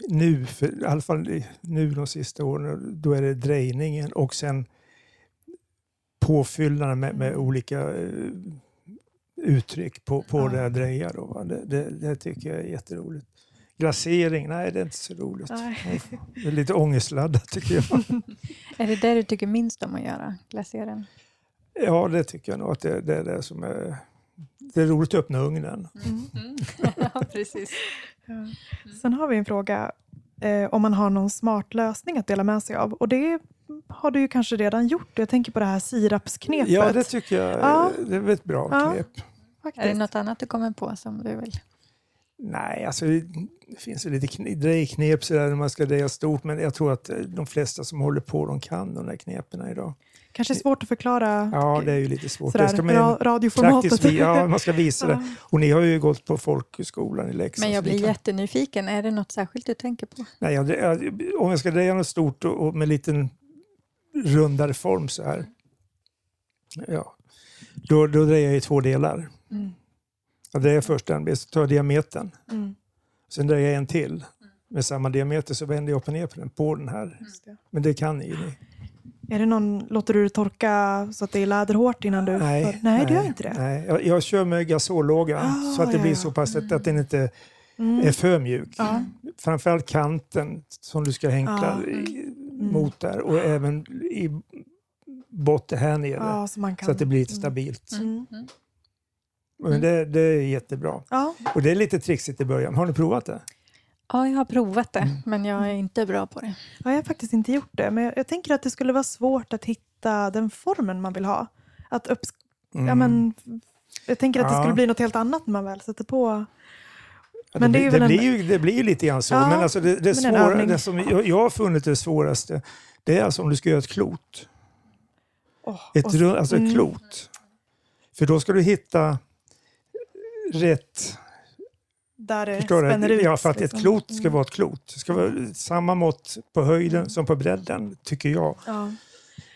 nu, för, i alla fall nu de sista åren, då är det drejningen och sen påfyllnaden med, med olika eh, uttryck på, på Ja. det jag drejar. Då, det, det, det tycker jag är jätteroligt. Glasering, nej det är inte så roligt. Nej. Det är lite ångestladdat tycker jag. [LAUGHS] Är det det du tycker minst om att göra, glaseren? Ja, det tycker jag nog att det, det är det som är... Det är roligt att öppna ugnen. [LAUGHS] ja, precis. Sen har vi en fråga eh, om man har någon smart lösning att dela med sig av. Och det har du ju kanske redan gjort. Jag tänker på det här sirapsknepet. Ja, det tycker jag Ja. det är ett bra Ja. knep. faktiskt. Är det något annat du kommer på som du vill? Nej, alltså det finns ju lite kn- drejknep sådär när man ska dreja stort, men jag tror att eh, de flesta som håller på, de kan de där knepen idag. Kanske svårt att förklara Ja, det är ju lite svårt. sådär, det ska man radioformatet. ja, man ska visa det. [LAUGHS] Och ni har ju gått på folkhögskolan i Leksand. Men jag blir kan- jättenyfiken. Är det något särskilt du tänker på? Nej, jag, om jag ska dreja något stort och, och med liten rundare form så här. Ja, då, då drejar jag i två delar. Mm. Jag drejar först den, bit, så tar jag diametern. Mm. Sen drejar jag en till med samma diameter så vänder jag upp och ner på den, på den här. Men det kan ni ju. Ni. Är det någon, låter du det torka så att det är läderhårt innan du... Nej, för- nej, du gör inte det? Nej, jag, jag kör med gasollåga Ah, så att det ja, blir ja. så pass att, att den inte Mm. är för mjuk. Ja. Framförallt kanten som du ska hänkla Ja. i, mot där och även i botten här nere. Ja, så man kan... Så att det blir lite stabilt. Mm. Men det, det är jättebra. Ja, Och det är lite trixigt i början. Har ni provat det? Ja, jag har provat det, Mm. men jag är inte bra på det. ja, jag har faktiskt inte gjort det. Men jag, jag tänker att det skulle vara svårt att hitta den formen man vill ha. Att upps- Mm. ja, men, jag tänker att det Ja. skulle bli något helt annat när man väl sätter på. Ja, men det, det det, en- blir ju, det blir ju lite grann så. Ja, men alltså det, det, men en svåra, det som jag, jag har funnit det svåraste, det är alltså om du ska göra ett klot. Åh, Ett, och- alltså ett mm. klot. För då ska du hitta rätt... Där det Förstår spänner du? ut. Ja, för att ett liksom. klot ska Mm. vara ett klot. Det ska vara samma mått på höjden som på bredden, tycker jag. Ja.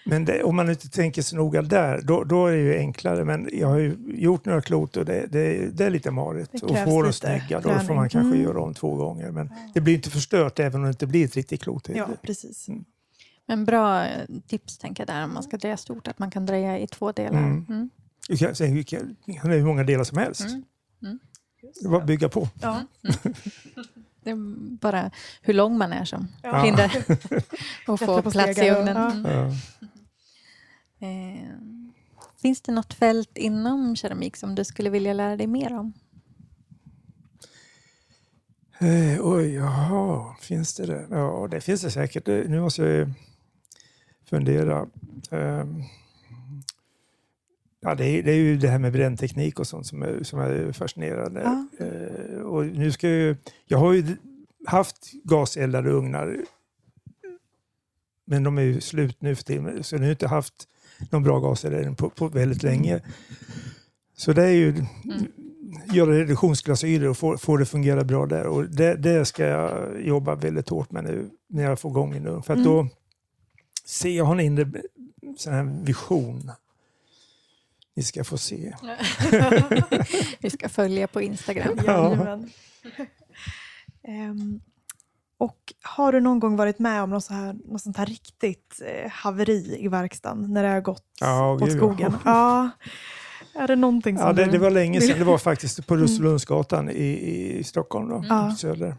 Men det, om man inte tänker så noga där, då, då är det ju enklare. Men jag har ju gjort några klot och det, det, det är lite marigt. Och krävs få dem lite snygga, då får man kanske Mm. göra om två gånger. Men det blir inte förstört även om det inte blir ett riktigt klot. ja, precis. Men bra eh, tips tänker jag där om man ska dreja stort, att man kan dreja i två delar. Mm. Mm. Du kan, säga, du kan, hur många delar som helst. Mm. Det att bygga på. Ja. [LAUGHS] Det är bara hur lång man är som Ja. hindrar [LAUGHS] [LAUGHS] att få plats i ugnen. ja. Mm. Ja. Eh, finns det något fält inom keramik som du skulle vilja lära dig mer om? Eh, oj, jaha, finns det det? Ja, det finns det säkert. Det- Nu måste jag ju fundera. Ehm, ja, det, är, det är ju det här med brännteknik och sånt som är, som är fascinerande. Ja. Eh, och nu ska jag, jag har ju haft gaseldade ugnar men de är ju slut nu för tiden, så jag har inte haft någon bra gaseldning på, på väldigt länge. Så det är ju göra reduktionsglasyrer och få, få det fungera bra där. Och det, det ska jag jobba väldigt hårt med nu när jag får igång ugn. För att Mm. då ser jag har en inre sån här vision. Ni ska få se. [LAUGHS] Vi ska följa på Instagram. Ja. Ehm, Och har du någon gång varit med om något, så här, något sånt här riktigt eh, haveri i verkstaden när det har gått Ja, åt skogen? [LAUGHS] Ja. Är det någonting som Ja, det, det var länge sedan. Det var faktiskt Mm. på Russelundsgatan i, i Stockholm. Då, Ja. söder.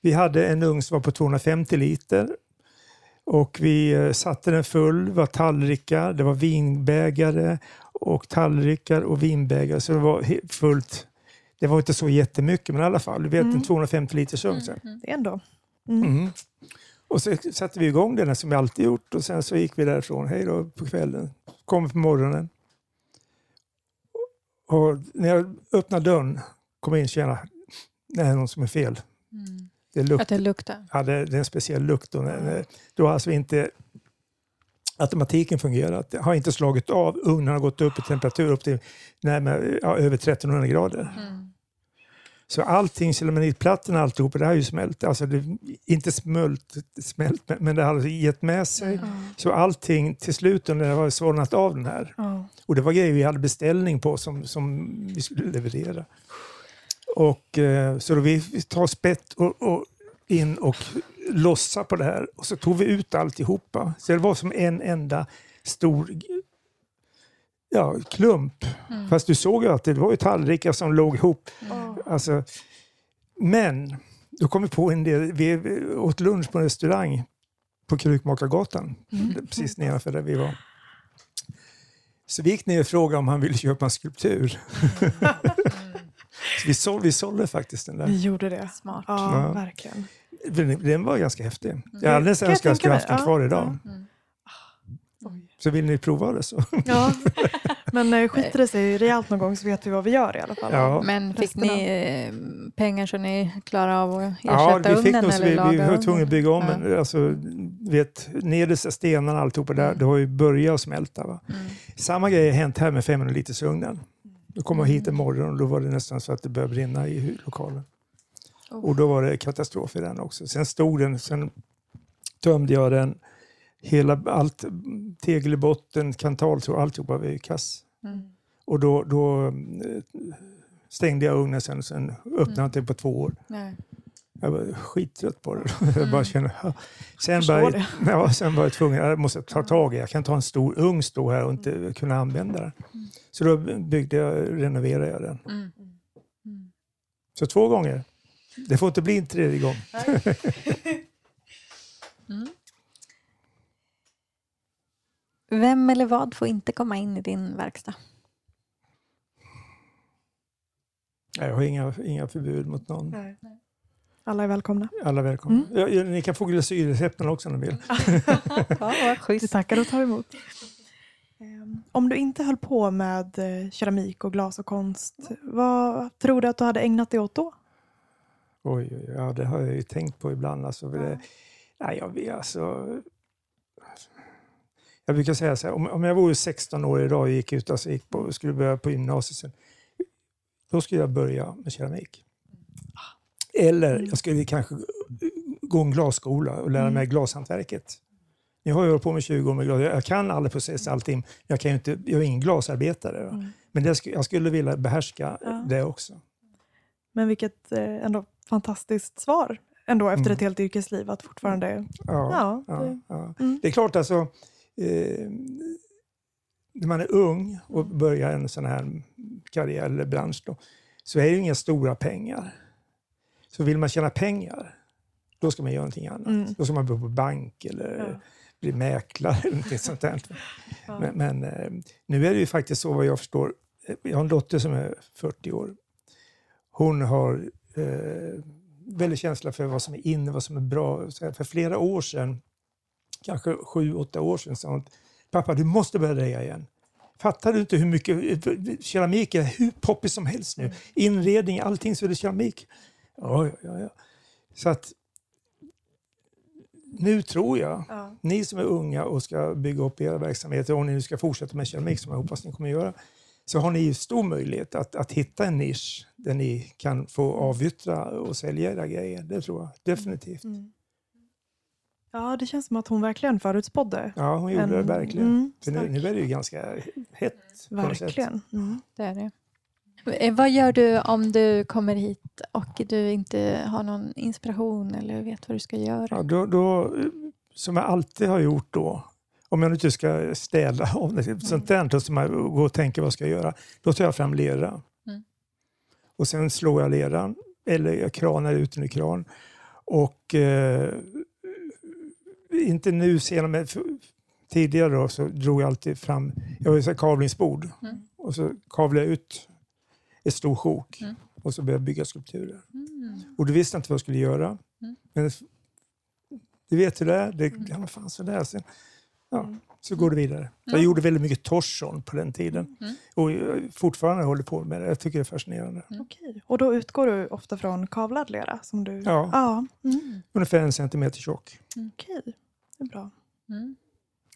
Vi hade en ugn som var på 250 liter. Och vi eh, satte den full, det var tallrikar, det var vinbägare och tallrikar och vinbägare. Så det var fullt. Det var inte så jättemycket, men i alla fall. Du vet Mm. en 250 liters ugn. så. Det ändå... Mm. Mm. Och så satte vi igång den som vi alltid gjort och sen så gick vi därifrån. Hej då på kvällen. Kom på morgonen. Och när jag öppnade dörren kom in kände det är något som är fel. Mm. Det, lukt, Att det luktar. ja, det, det är en speciell lukt. När- då har alltså inte automatiken fungerat. Det har inte slagit av. Ugnen har gått upp i temperatur upp till närmare, ja, över 1300 grader. Mm. Så allting, selaminitplattorna alltihop, det har ju smält. Alltså det, inte smält, smält, men- det har gett med sig. Mm. Så allting till slut när det har svalnat av den här. Ja. Och det var grejer vi hade beställning på som, som vi skulle leverera. Och, eh, så då vi vi tar spett och, och in och lossa på det här. Och så tog vi ut alltihopa. Så det var som en enda stor ja, klump. Mm. Fast du såg ju att det var ju tallrikar som låg ihop. Ja. Alltså, men då kom vi på en del. Vi åt lunch på en restaurang på Krukmakargatan, Mm. precis nedanför där vi var. Så vi gick ner och frågade om han ville köpa en skulptur. [LAUGHS] [LAUGHS] Så vi, sålde, vi sålde faktiskt den Vi där. gjorde det. Smart. Ja, Ja. verkligen. Den, den var ganska häftig. Jag hade nästan Kan jag önskat att jag skulle haft den kvar Ja, idag. Mm. Oj. Så vill ni prova det så. Ja. [LAUGHS] Men eh, skiter det sig rejält någon gång så vet vi vad vi gör i alla fall. Ja. Men fick ni eh, pengar så ni klarar av att ersätta Ja, vi fick så eller vi, vi var tvungna att bygga om Ja. den. Alltså, vet, nedersta stenarna alltihopa där, Mm. det har ju börjat att smälta. Va? Mm. Samma grej har hänt här med 500 liters ugnen. Då kom jag hit en morgon och då var det nästan så att det började brinna i lokalen. Oh. Och då var det katastrof i den också. Sen stod den, sen tömde jag den. Hela, allt, tegel i botten, kantaltråd, alltihopa var ju kass. Mm. Och då, då eh, stängde jag ugnen sen, sen öppnade jag inte på två år. Nej. Jag var skittrött på det. [LAUGHS] Jag Mm. bara kände, "Ja." sen, det. [LAUGHS] ja, sen var jag tvungen, jag måste ta tag i Jag kan ta en stor ugn stå här och inte kunna använda den. Så då byggde jag, renoverade jag den. Mm. Mm. Så två gånger. Det får inte bli en tredje gång. [LAUGHS] Mm. Vem eller vad får inte komma in i din verkstad? Jag har inga, inga förbud mot någon. Nej. Alla är välkomna. Alla är välkomna. Mm. Ja, ja, ni kan få glasyrrecepten också om ni vill. [LAUGHS] Ja, vad Vi schysst. tackar och tar emot. Ehm, Om du inte höll på med eh, keramik och glas och konst, vad tror du att du hade ägnat dig åt då? Oj, oj, ja, det har jag ju tänkt på ibland. Alltså, för det, nej, jag, vet, alltså, jag brukar säga så här, om, om jag vore 16 år idag och gick ut, alltså, gick på, skulle börja på gymnasiet, sen, då skulle jag börja med keramik. Eller jag skulle kanske gå en glasskola och lära mig glashantverket. Jag har ju hållit på med 20 år med glas. Jag kan alla processer, allting. Jag, kan inte, jag är ingen glasarbetare. Mm. Men det, jag skulle vilja behärska Ja. det också. Men vilket eh, ändå fantastiskt svar ändå efter Mm. ett helt yrkesliv att fortfarande... Ja, Ja, det- ja. Mm. Det är klart alltså, eh, när man är ung och börjar en sån här karriär eller bransch då, så är det ju inga stora pengar. Så vill man tjäna pengar, då ska man göra någonting annat. Mm. Då ska man börja på bank eller Ja. bli mäklare eller någonting sånt där. [LAUGHS] Ja. Men, men eh, nu är det ju faktiskt så vad jag förstår. Jag har en dotter som är 40 år. Hon har eh, väldigt känsla för vad som är inne, vad som är bra. För flera år sedan, kanske sju, åtta år sedan, sa hon pappa du måste börja dreja igen. Fattar du inte hur mycket eh, keramik är hur poppis som helst nu? Inredning, allting så är det keramik. Ja, ja, ja. Så att nu tror jag Ja. ni som är unga och ska bygga upp era verksamheter, om ni nu ska fortsätta med keramik som jag hoppas ni kommer göra, så har ni ju stor möjlighet att, att hitta en nisch där ni kan få avyttra och sälja era grejer. Det tror jag definitivt. Mm. Ja, det känns som att hon verkligen förutspådde. Ja, hon gjorde en- det verkligen. Mm, För nu, nu är det ju ganska hett. Verkligen. Mm. Det är det. Eh, Vad gör du om du kommer hit och du inte har någon inspiration eller vet vad du ska göra? Ja, då, då, som jag alltid har gjort då, om jag inte ska städa [LAUGHS] om det, sånt där, ska man gå och tänka vad jag ska göra. Då tar jag fram lera. Mm. Och sen slår jag leran, eller jag kranar ut den i kran. Och eh, inte nu senare, men tidigare då, så drog jag alltid fram, jag har ju så kavlingsbord. Mm. Och så kavlade jag ut ett stort sjok. Mm. Och så började jag bygga skulpturer. Mm. Och du visste inte vad jag skulle göra. Mm. Men du vet hur det är. Det, ja, vad fan så där. Sen, ja, Mm. så går det vidare. Jag Mm. gjorde väldigt mycket torson på den tiden. Mm. Och jag fortfarande håller på med det. Jag tycker det är fascinerande. Okej. Och då utgår du ofta från kavlad lera? Som du... Ja. ja. Mm. Mm. Ungefär en centimeter tjock. Okej, det är bra. Mm.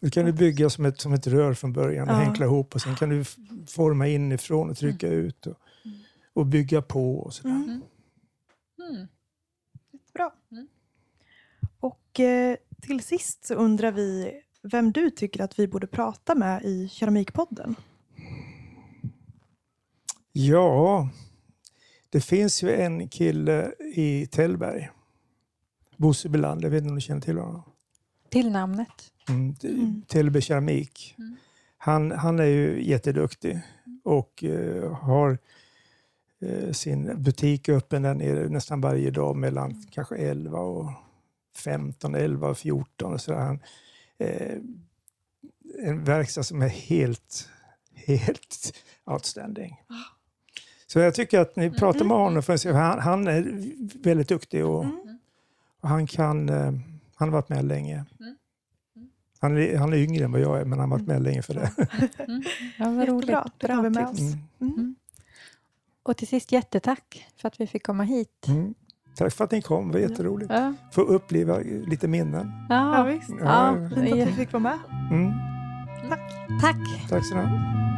Du kan du bygga som ett, som ett rör från början och Ja. hänkla ihop och sen kan du forma inifrån och trycka ut och, och bygga på och sådär. Mm. Mm. Bra. Mm. Och eh, till sist så undrar vi vem du tycker att vi borde prata med i Keramikpodden. Ja, det finns ju en kille i Tällberg. Bosse Belander, jag vet inte om du känner till honom? Till namnet. Mm, Mm. Tällberg Keramik. Mm. Han, han är ju jätteduktig och eh, har sin butik öppen där nere nästan varje dag mellan kanske 11 och 15, 11 och 14. Och så där. Han, eh, en verkstad som är helt, helt outstanding. Så jag tycker att ni pratar med honom, för han, han är väldigt duktig och, Mm. och han kan, eh, han har varit med länge. Mm. Han är, han är yngre än vad jag är, men han har varit med länge för det. Mm. Ja, vad roligt. Jättebra, vi med tips. oss. Mm. Mm. Och till sist jättetack för att vi fick komma hit. Mm. Tack för att ni kom, det var jätteroligt. Ja, Få uppleva lite minnen. Ja, ja. visst. Ja, Ja, Fint att vi fick vara med. Mm. Tack. Tack. Tack så mycket.